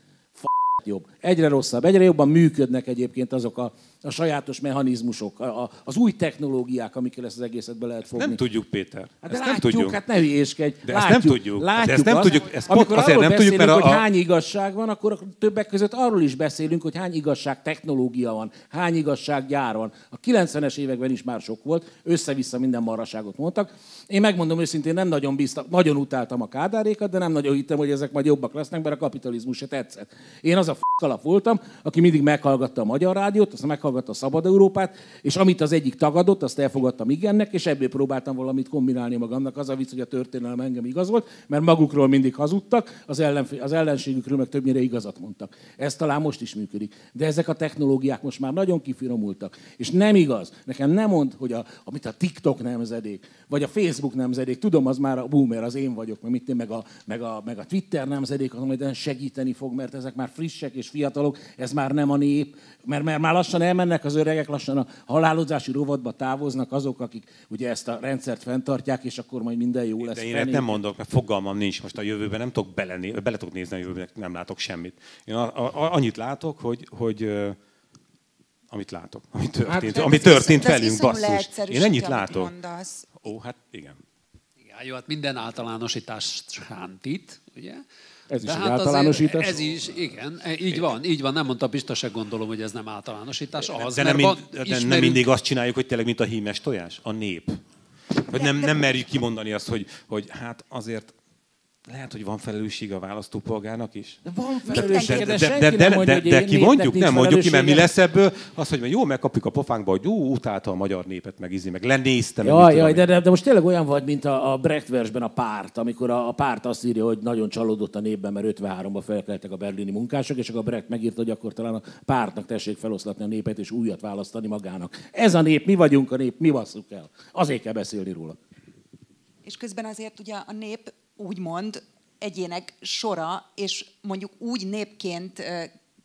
jobb. Egyre rosszabb, egyre jobban működnek egyébként azok a, a sajátos mechanizmusok, a, a, az új technológiák, amikkel ezt az egészet be lehet fogni. Nem tudjuk, Péter. Hát de ezt látjuk, nem tudjuk. hát ne hülyéskedj. De ezt látjuk, nem tudjuk. De Látjuk ezt nem tudjuk, ezt pont amikor azért arról nem tudjuk, mert a- hogy hány igazság van, akkor többek között arról is beszélünk, hogy hány igazság technológia van, hány igazság gyár van. A 90-es években is már sok volt, össze-vissza minden marraságot mondtak. Én megmondom őszintén, nem nagyon bíztam, nagyon utáltam a kádárékat, de nem nagyon hittem, hogy ezek majd jobbak lesznek, mert a kapitalizmus se tetszett. Én az a f- alap voltam, aki mindig meghallgatta a Magyar Rádiót, azt meghallgatta a Szabad Európát, és amit az egyik tagadott, azt elfogadtam igennek, és ebből próbáltam valamit kombinálni magamnak. Az a vicc, hogy a történelem engem igazolt, mert magukról mindig hazudtak, az, ellenf- az ellenségükről meg többnyire igazat mondtak. Ez talán most is működik. De ezek a technológiák most már nagyon kifinomultak. És nem igaz. Nekem nem mond, hogy a, amit a TikTok nemzedék, vagy a Facebook nemzedék, tudom, az már a boomer, az én vagyok, meg, mit, meg, a, meg, a, meg a Twitter nemzedék, az majd segíteni fog, mert ezek már frissek és fiatalok, ez már nem a nép, mert, mert már lassan elmennek az öregek, lassan a halálozási rovatba távoznak azok, akik ugye ezt a rendszert fenntartják, és akkor majd minden jó lesz. De én nem mondok, mert fogalmam nincs most a jövőben, nem tudok belené, bele tudok nézni a jövőben, nem látok semmit. Én a, a, annyit látok, hogy, hogy amit látok, ami történt, De ami ez történt isz- de ez velünk, basszus. Én ennyit látok. mondasz. Ó, hát igen. Igen, jó, hát minden általánosítás sántít, ugye? Ez is De egy hát általánosítás. Ez is, igen, e, így van, így van, nem mondta, biztos se gondolom, hogy ez nem általánosítás. Az, De nem, mind, van- de nem ismerünk- mindig azt csináljuk, hogy tényleg, mint a hímes tojás, a nép. Hogy nem, nem merjük kimondani azt, hogy, hogy hát azért lehet, hogy van felelősség a választópolgárnak is. De van De, felelőssége, de, de, de, de, nem de, de, de ki mondjuk, nem mondjuk ki, mert mi lesz ebből? Az, hogy jó, megkapjuk a pofánkba, hogy jó, utálta a magyar népet, meg izé, meg lenézte. meg mit Jaj, jaj, de, de, de most tényleg olyan vagy, mint a, a Brecht versben a párt, amikor a, a párt azt írja, hogy nagyon csalódott a népben, mert 53-ban felkeltek a berlini munkások, és akkor a Brecht megírta, hogy akkor talán a pártnak tessék feloszlatni a népet, és újat választani magának. Ez a nép, mi vagyunk a nép, mi basszuk el. Azért kell beszélni róla. És közben azért ugye a nép úgymond egyének sora, és mondjuk úgy népként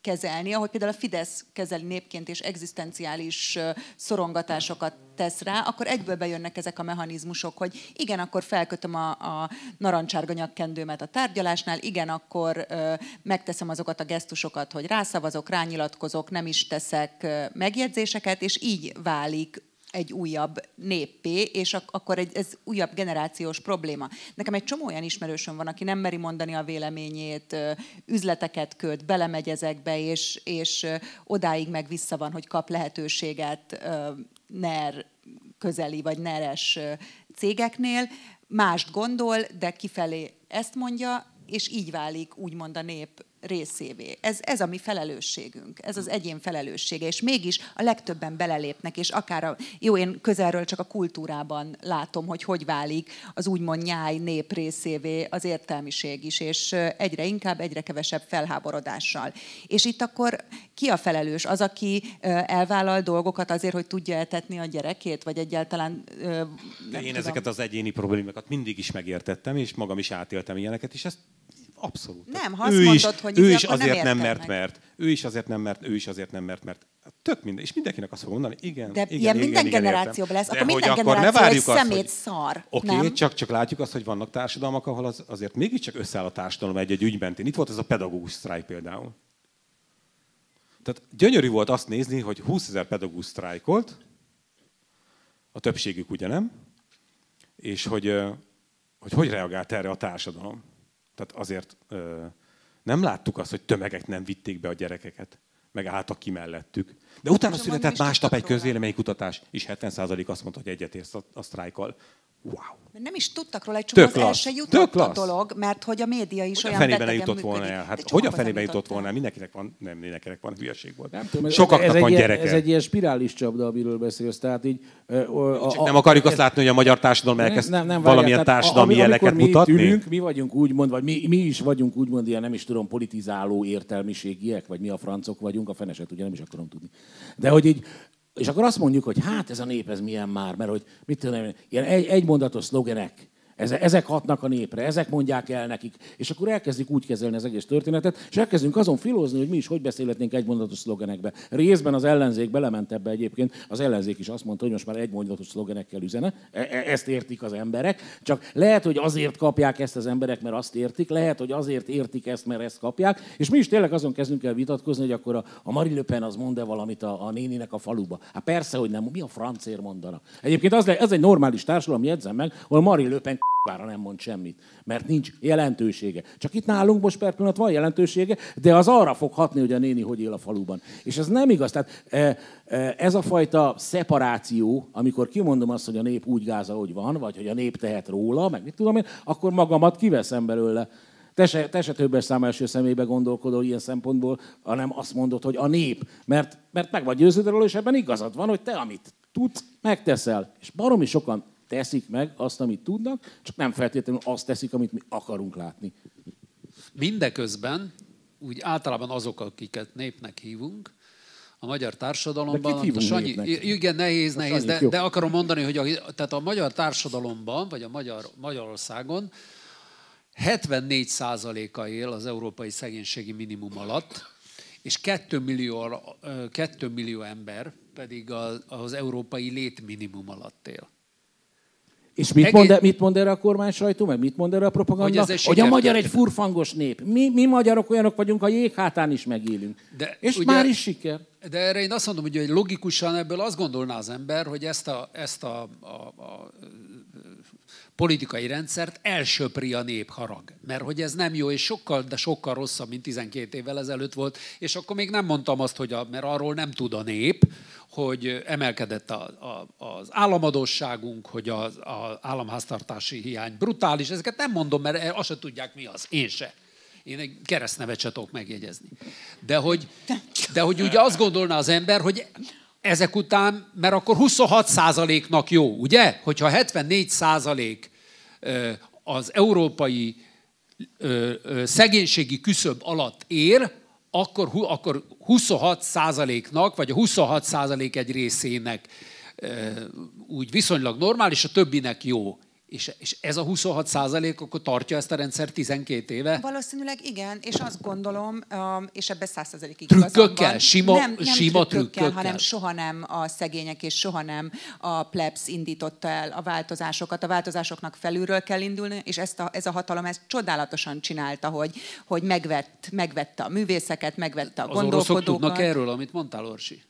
kezelni, ahogy például a Fidesz kezeli népként és egzisztenciális szorongatásokat tesz rá, akkor egyből bejönnek ezek a mechanizmusok, hogy igen, akkor felkötöm a, a narancsárga nyakkendőmet a tárgyalásnál, igen, akkor ö, megteszem azokat a gesztusokat, hogy rászavazok, rányilatkozok, nem is teszek ö, megjegyzéseket, és így válik egy újabb néppé, és ak- akkor egy, ez újabb generációs probléma. Nekem egy csomó olyan ismerősöm van, aki nem meri mondani a véleményét, üzleteket köt, belemegy ezekbe, és, és odáig meg vissza van, hogy kap lehetőséget NER közeli vagy neres cégeknél. Mást gondol, de kifelé ezt mondja, és így válik úgymond a nép részévé. Ez, ez a mi felelősségünk, ez az egyén felelőssége, és mégis a legtöbben belelépnek, és akár a, jó, én közelről csak a kultúrában látom, hogy hogy válik az úgymond nyáj nép részévé az értelmiség is, és egyre inkább, egyre kevesebb felháborodással. És itt akkor ki a felelős? Az, aki elvállal dolgokat azért, hogy tudja eltetni a gyerekét, vagy egyáltalán... De én tudom. ezeket az egyéni problémákat mindig is megértettem, és magam is átéltem ilyeneket, és ezt abszolút. Nem, ha azt ő mondod, is, hogy ő is azért nem, nem mert, meg. mert, ő is azért nem mert, ő is azért nem mert, mert tök minden, és mindenkinek azt fog mondani, igen, De igen, ilyen igen, minden igen, generációban lesz, akkor minden akkor generáció egy szemét hogy, szar, Oké, okay, csak, csak látjuk azt, hogy vannak társadalmak, ahol az, azért mégiscsak összeáll a társadalom egy-egy ügyben. Itt volt ez a pedagógus sztrájk például. Tehát gyönyörű volt azt nézni, hogy 20 ezer pedagógus sztrájkolt, a többségük ugye nem, és hogy, hogy hogy reagált erre a társadalom. Tehát azért nem láttuk azt, hogy tömegek nem vitték be a gyerekeket, meg álltak ki mellettük. De utána született másnap egy közvéleménykutatás, és 70% azt mondta, hogy egyetért a, a sztrájkal. Wow. Mert nem is tudtak róla, egy csomó az el se jutott a dolog, mert hogy a média is hogy olyan a fenében jutott volna el? Hát hogy a fenében jutott volna el? Mindenkinek van, nem, mindenkinek van hülyeség volt. Nem tudom, Sokaknak ez van egy gyereke. Ez egy ilyen spirális csapda, amiről beszélsz. Tehát így, a, a, Csak nem akarjuk azt látni, hogy a magyar társadalom elkezd nem, nem, valamilyen társadalmi ami, jeleket mi mutatni? Ülünk, mi vagyunk úgymond, vagy mi, mi is vagyunk úgymond ilyen, nem is tudom, politizáló értelmiségiek, vagy mi a francok vagyunk, a feneset ugye nem is akarom tudni. De hogy így és akkor azt mondjuk, hogy hát ez a nép, ez milyen már, mert hogy mit tudom, ilyen egy, egymondatos szlogenek, ezek hatnak a népre, ezek mondják el nekik, és akkor elkezdik úgy kezelni az egész történetet, és elkezdünk azon filózni, hogy mi is hogy beszélhetnénk egymondatos szlogenekbe. Részben az ellenzék belement ebbe egyébként, az ellenzék is azt mondta, hogy most már egymondatos szlogenekkel üzene, e, e, ezt értik az emberek, csak lehet, hogy azért kapják ezt az emberek, mert azt értik, lehet, hogy azért értik ezt, mert ezt kapják, és mi is tényleg azon kezdünk el vitatkozni, hogy akkor a, a Marie Le Pen az mond-e valamit a, a néninek a faluba. Hát persze, hogy nem, mi a francér mondana. Egyébként az, ez egy normális társadalom, jegyzem meg, ahol Marie Le Pen bára nem mond semmit, mert nincs jelentősége. Csak itt nálunk most per pillanat van jelentősége, de az arra fog hatni, hogy a néni hogy él a faluban. És ez nem igaz. Tehát e, e, ez a fajta szeparáció, amikor kimondom azt, hogy a nép úgy gáz, ahogy van, vagy hogy a nép tehet róla, meg mit tudom én, akkor magamat kiveszem belőle. Te se, te se többes szám első személybe gondolkodol ilyen szempontból, hanem azt mondod, hogy a nép. Mert, mert meg vagy győződve és ebben igazad van, hogy te, amit tudsz, megteszel. És baromi sokan teszik meg azt, amit tudnak, csak nem feltétlenül azt teszik, amit mi akarunk látni. Mindeközben úgy általában azok, akiket népnek hívunk, a magyar társadalomban. De a Sanyi, igen, nehéz, a nehéz, de, de akarom mondani, hogy a, tehát a magyar társadalomban, vagy a magyar, Magyarországon 74%-a él az európai szegénységi minimum alatt, és 2 millió, 2 millió ember pedig az, az európai létminimum alatt él. És mit, Egész... mond, mit mond erre a kormány sajtó, meg mit mond erre a propaganda? Hogy, hogy a magyar egy furfangos nép. Mi, mi magyarok olyanok vagyunk, a jéghátán is megélünk. De, és ugye, már is siker. De erre én azt mondom, hogy logikusan ebből azt gondolná az ember, hogy ezt a, ezt a, a, a politikai rendszert elsöpri a népharag. Mert hogy ez nem jó, és sokkal, de sokkal rosszabb, mint 12 évvel ezelőtt volt. És akkor még nem mondtam azt, hogy a, mert arról nem tud a nép, hogy emelkedett a, a, az államadóságunk, hogy az, az államháztartási hiány brutális. Ezeket nem mondom, mert azt se tudják, mi az. Én se. Én egy keresztnevet se tudok megjegyezni. De hogy, de hogy ugye azt gondolná az ember, hogy ezek után, mert akkor 26 százaléknak jó, ugye? Hogyha 74 százalék az európai szegénységi küszöb alatt ér, akkor, akkor 26 százaléknak, vagy a 26 százalék egy részének úgy viszonylag normális, a többinek jó. És, és ez a 26 százalék akkor tartja ezt a rendszer 12 éve? Valószínűleg igen, és azt gondolom, és ebbe 100 százalékig Trükkökkel, sima, nem, nem sima trükkökkel, trükkökkel, hanem soha nem a szegények és soha nem a plebs indította el a változásokat. A változásoknak felülről kell indulni, és ezt a, ez a hatalom ezt csodálatosan csinálta, hogy, hogy megvett, megvette a művészeket, megvette a gondolkodókat. Az tudnak erről, amit mondtál, Orsi?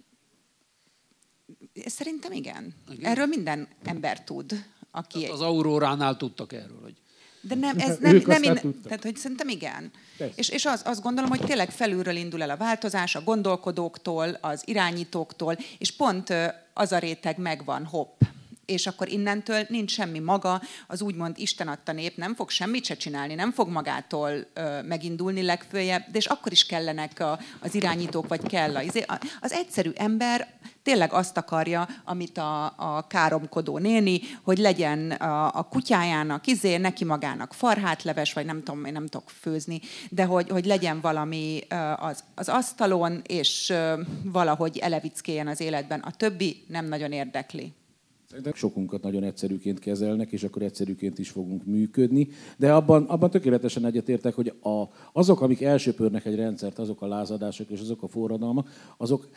Szerintem igen. igen. Erről minden ember tud aki... Tehát az Auróránál tudtak erről, hogy... De nem, ez nem, nem én, tehát hogy szerintem igen. És, és az, azt gondolom, hogy tényleg felülről indul el a változás a gondolkodóktól, az irányítóktól, és pont az a réteg megvan, hopp, és akkor innentől nincs semmi maga, az úgymond Isten adta nép nem fog semmit se csinálni, nem fog magától ö, megindulni legfőjebb, de és akkor is kellenek a, az irányítók, vagy kell a, izé, az egyszerű ember tényleg azt akarja, amit a, a káromkodó néni, hogy legyen a, a kutyájának, izé, neki magának farhátleves, vagy nem tudom, én nem tudok főzni, de hogy, hogy legyen valami az, az asztalon, és valahogy elevickéljen az életben. A többi nem nagyon érdekli. Szerintem sokunkat nagyon egyszerűként kezelnek, és akkor egyszerűként is fogunk működni. De abban, abban tökéletesen egyetértek, hogy a, azok, amik elsöpörnek egy rendszert, azok a lázadások és azok a forradalmak, azok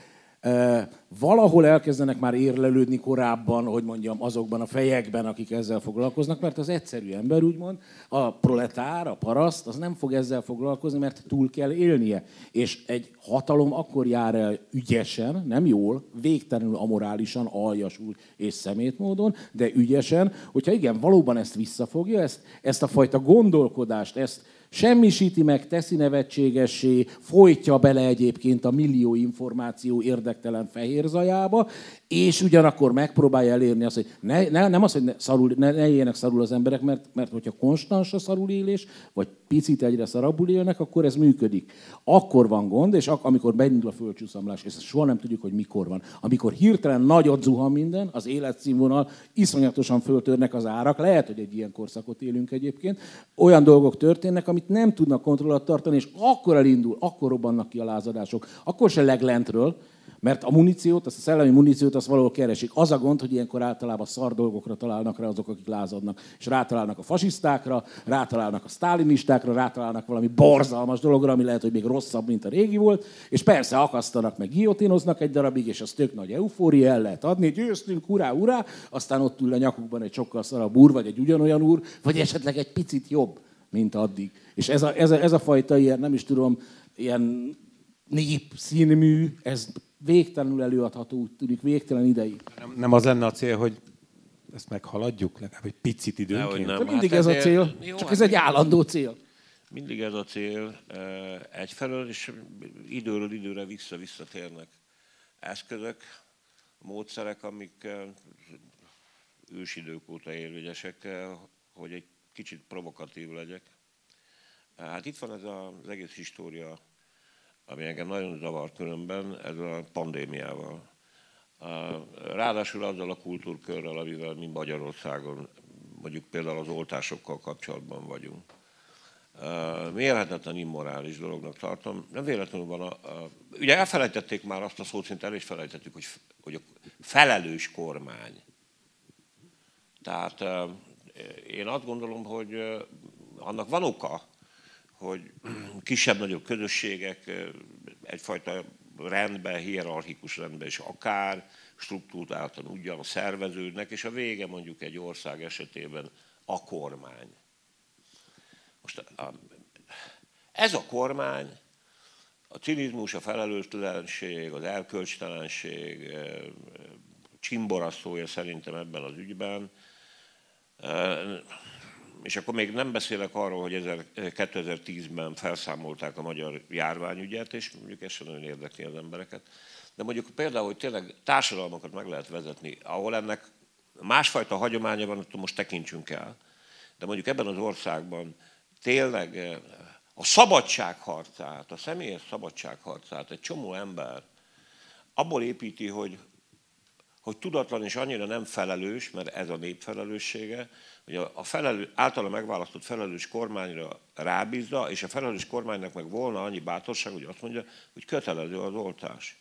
valahol elkezdenek már érlelődni korábban, hogy mondjam, azokban a fejekben, akik ezzel foglalkoznak, mert az egyszerű ember, úgymond, a proletár, a paraszt, az nem fog ezzel foglalkozni, mert túl kell élnie. És egy hatalom akkor jár el ügyesen, nem jól, végtelenül amorálisan, aljasul és szemétmódon, de ügyesen, hogyha igen, valóban ezt visszafogja, ezt, ezt a fajta gondolkodást, ezt, semmisíti meg, teszi nevetségessé, folytja bele egyébként a millió információ érdektelen fehér zajába, és ugyanakkor megpróbálja elérni azt, hogy ne, ne, nem az, hogy ne, szarul, ne, ne éljenek szarul az emberek, mert, mert hogyha konstans a szarul élés, vagy picit egyre szarabbul élnek, akkor ez működik. Akkor van gond, és ak- amikor beindul a földcsúszamlás, és soha nem tudjuk, hogy mikor van. Amikor hirtelen nagyot zuhan minden, az életszínvonal, iszonyatosan föltörnek az árak, lehet, hogy egy ilyen korszakot élünk egyébként, olyan dolgok történnek, amit nem tudnak kontrollat tartani, és akkor elindul, akkor robbannak ki a lázadások. Akkor se leglentről, mert a muníciót, azt a szellemi muníciót, azt valahol keresik. Az a gond, hogy ilyenkor általában szar dolgokra találnak rá azok, akik lázadnak. És rátalálnak a fasisztákra, rátalálnak a sztálinistákra, rátalálnak valami borzalmas dologra, ami lehet, hogy még rosszabb, mint a régi volt. És persze akasztanak, meg guillotínoznak egy darabig, és az tök nagy eufória el lehet adni. Győztünk, urá, urá, aztán ott ül a nyakukban egy sokkal szarabb úr, vagy egy ugyanolyan úr, vagy esetleg egy picit jobb, mint addig. És ez a, ez a, ez a fajta ilyen, nem is tudom, ilyen népszínmű, ez végtelenül előadható, úgy tűnik, végtelen ideig. Nem, nem az lenne a cél, hogy ezt meghaladjuk legalább egy picit időnként? Nem, De mindig hát ez a cél, jó, csak ez egy állandó cél. Mindig ez a cél egyfelől, és időről időre vissza-visszatérnek eszközök, módszerek, amik ősidők óta érvényesek, hogy egy kicsit provokatív legyek. Hát itt van ez az egész história ami engem nagyon zavar különben, ez a pandémiával. Ráadásul azzal a kultúrkörrel, amivel mi Magyarországon, mondjuk például az oltásokkal kapcsolatban vagyunk. Mérhetetlen immorális dolognak tartom. Nem véletlenül van a, a... Ugye elfelejtették már azt a szót, szinte el is felejtettük, hogy, hogy a felelős kormány. Tehát én azt gondolom, hogy annak van oka, hogy kisebb-nagyobb közösségek egyfajta rendben, hierarchikus rendben is akár struktúráltan ugyan szerveződnek, és a vége mondjuk egy ország esetében a kormány. Most ez a kormány, a cinizmus, a felelőttelenség, az elkölcstelenség csimborasztója szerintem ebben az ügyben és akkor még nem beszélek arról, hogy 2010-ben felszámolták a magyar járványügyet, és mondjuk ez sem nagyon érdekli az embereket. De mondjuk például, hogy tényleg társadalmakat meg lehet vezetni, ahol ennek másfajta hagyománya van, attól most tekintsünk el. De mondjuk ebben az országban tényleg eh, a szabadságharcát, a személyes szabadságharcát egy csomó ember abból építi, hogy, hogy tudatlan és annyira nem felelős, mert ez a nép felelőssége, hogy a felelő, általa megválasztott felelős kormányra rábízza, és a felelős kormánynak meg volna annyi bátorság, hogy azt mondja, hogy kötelező az oltás.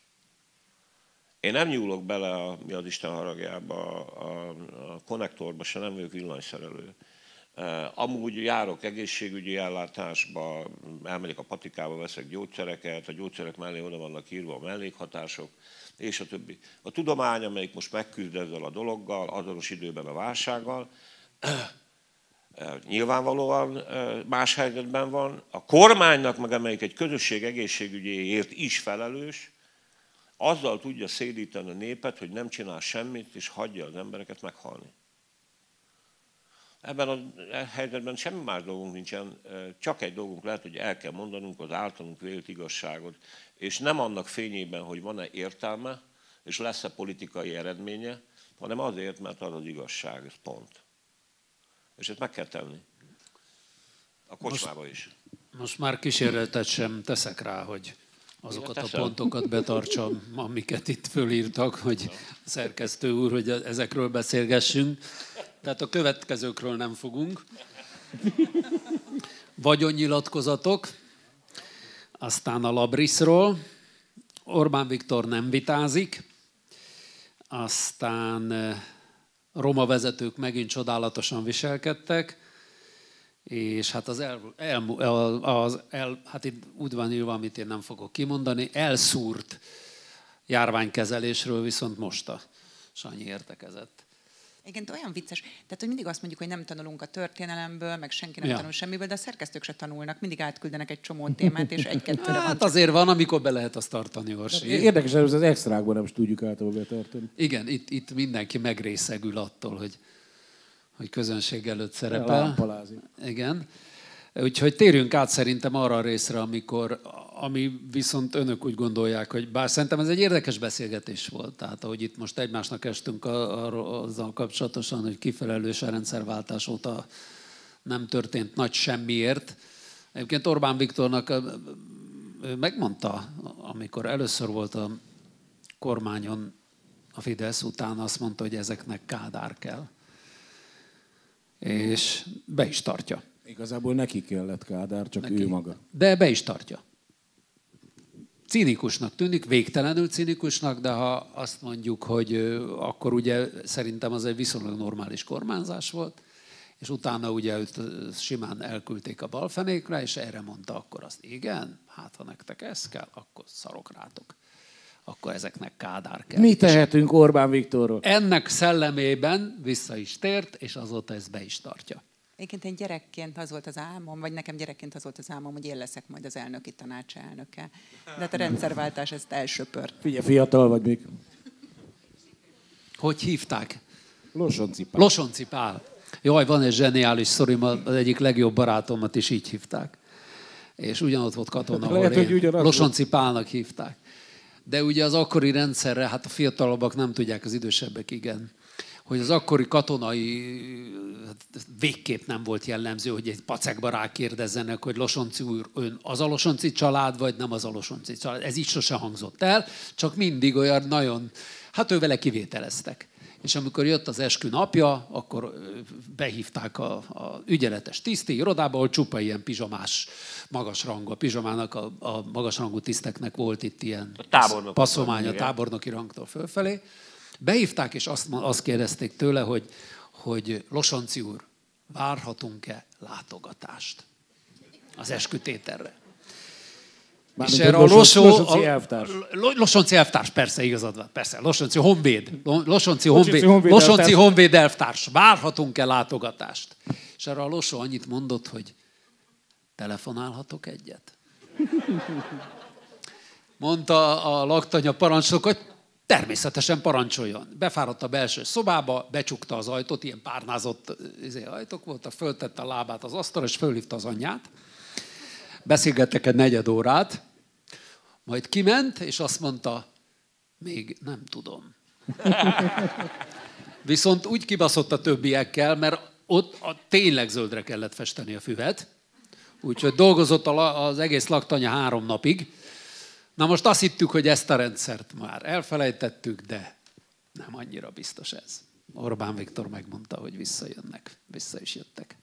Én nem nyúlok bele a, mi az Isten haragjába, a, a konnektorba, se nem vagyok villanyszerelő. Amúgy járok egészségügyi ellátásba, elmegyek a patikába, veszek gyógyszereket, a gyógyszerek mellé oda vannak írva a mellékhatások, és a többi. A tudomány, amelyik most megküzd ezzel a dologgal, azonos időben a válsággal, nyilvánvalóan más helyzetben van. A kormánynak, meg amelyik egy közösség egészségügyéért is felelős, azzal tudja szédíteni a népet, hogy nem csinál semmit, és hagyja az embereket meghalni. Ebben a helyzetben semmi más dolgunk nincsen, csak egy dolgunk lehet, hogy el kell mondanunk az általunk vélt igazságot, és nem annak fényében, hogy van-e értelme, és lesz-e politikai eredménye, hanem azért, mert az az igazság, ez pont. És ezt meg kell tenni. A kocsmába is. Most már kísérletet sem teszek rá, hogy azokat a pontokat betartsam, amiket itt fölírtak, hogy szerkesztő úr, hogy ezekről beszélgessünk. Tehát a következőkről nem fogunk. Vagyonnyilatkozatok, aztán a Labriszról, Orbán Viktor nem vitázik, aztán roma vezetők megint csodálatosan viselkedtek, és hát az, el, el, az el, hát itt úgy van írva, amit én nem fogok kimondani, elszúrt járványkezelésről viszont most a Sanyi értekezett. Igen, de olyan vicces. Tehát, hogy mindig azt mondjuk, hogy nem tanulunk a történelemből, meg senki nem ja. tanul semmiből, de a szerkesztők se tanulnak. Mindig átküldenek egy csomó témát, és egy-kettőre Hát van azért van, amikor be lehet azt tartani, Orsi. Érdekes, hogy az extrákban nem is tudjuk általában betartani. Igen, itt, itt mindenki megrészegül attól, hogy, hogy közönség előtt szerepel. Igen. Úgyhogy térjünk át szerintem arra a részre, amikor, ami viszont önök úgy gondolják, hogy bár szerintem ez egy érdekes beszélgetés volt, tehát ahogy itt most egymásnak estünk azzal kapcsolatosan, hogy kifelelős a rendszerváltás óta nem történt nagy semmiért. Egyébként Orbán Viktornak ő megmondta, amikor először volt a kormányon a Fidesz, utána azt mondta, hogy ezeknek kádár kell. És be is tartja. Igazából neki kellett Kádár, csak neki. ő maga. De be is tartja. Cinikusnak tűnik, végtelenül cinikusnak, de ha azt mondjuk, hogy akkor ugye szerintem az egy viszonylag normális kormányzás volt, és utána ugye őt simán elküldték a balfenékre, és erre mondta akkor azt, igen, hát ha nektek ez kell, akkor szarok rátok. Akkor ezeknek kádár kell. Mi tehetünk Orbán Viktorról? Ennek szellemében vissza is tért, és azóta ezt be is tartja. Egyébként én gyerekként az volt az álmom, vagy nekem gyerekként az volt az álmom, hogy én leszek majd az elnöki tanács elnöke. De hát a rendszerváltás ezt elsöpört. Figyelj, fiatal vagy még. Hogy hívták? Losonci Pál. Losonci Pál. Jaj, van egy zseniális szorim, az egyik legjobb barátomat is így hívták. És ugyanott volt katona, Lehet, hogy ugyanaz Losonci Pálnak hívták. De ugye az akkori rendszerre, hát a fiatalabbak nem tudják, az idősebbek igen hogy az akkori katonai hát végképp nem volt jellemző, hogy egy pacekba rákérdezzenek, hogy Losonci úr, ön az a Losonci család, vagy nem az a Losonci család. Ez így sose hangzott el, csak mindig olyan nagyon, hát ő vele kivételeztek. És amikor jött az eskü napja, akkor behívták a, a ügyeletes tiszti irodába, ahol csupa ilyen pizsamás magas rangú. A pizsamának, a, a magas rangú tiszteknek volt itt ilyen passzomány a tábornoki rangtól fölfelé. Behívták, és azt, azt kérdezték tőle, hogy, hogy Losonci úr, várhatunk-e látogatást az eskütéterre? Mármint és erre a Losó, Losonci elvtárs. Losonci elvtárs, persze, igazad van, persze. Losonci Honvéd. Losonci Honvéd, Honvéd, Losonci Honvéd elvtárs. Várhatunk-e látogatást? És erre a Losó annyit mondott, hogy telefonálhatok egyet? Mondta a laktanya parancsnok, hogy Természetesen parancsoljon. Befáradt a belső szobába, becsukta az ajtót, ilyen párnázott izé, ajtók voltak, föltette a lábát az asztalra, és fölhívta az anyját. Beszélgettek egy negyed órát, majd kiment, és azt mondta, még nem tudom. Viszont úgy kibaszott a többiekkel, mert ott a, tényleg zöldre kellett festeni a füvet, úgyhogy dolgozott az egész laktanya három napig, Na most azt hittük, hogy ezt a rendszert már elfelejtettük, de nem annyira biztos ez. Orbán Viktor megmondta, hogy visszajönnek. Vissza is jöttek.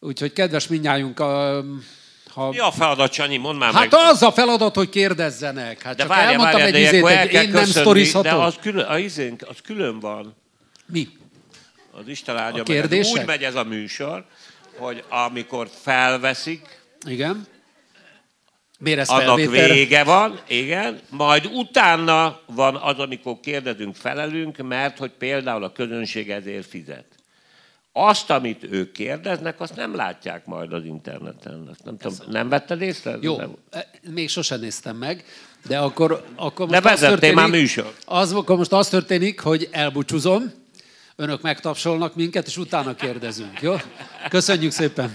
Úgyhogy kedves minnyájunk, ha... Mi a feladat, Csanyi? Mondd már hát meg. az a feladat, hogy kérdezzenek. Hát de csak várja, elmondtam várja, egy izét, én nem sztorizhatom. De az külön, az, izénk, az külön van. Mi? Az Isten áldja a meg. Úgy megy ez a műsor, hogy amikor felveszik, Igen annak vége van, igen, majd utána van az, amikor kérdezünk, felelünk, mert hogy például a közönség ezért fizet. Azt, amit ők kérdeznek, azt nem látják majd az interneten. nem, tudom, nem vetted észre? Jó, nem? E, még sosem néztem meg, de akkor, akkor most de az történik, már műsor. Az, akkor most az történik, hogy elbúcsúzom, önök megtapsolnak minket, és utána kérdezünk. Jó? Köszönjük szépen!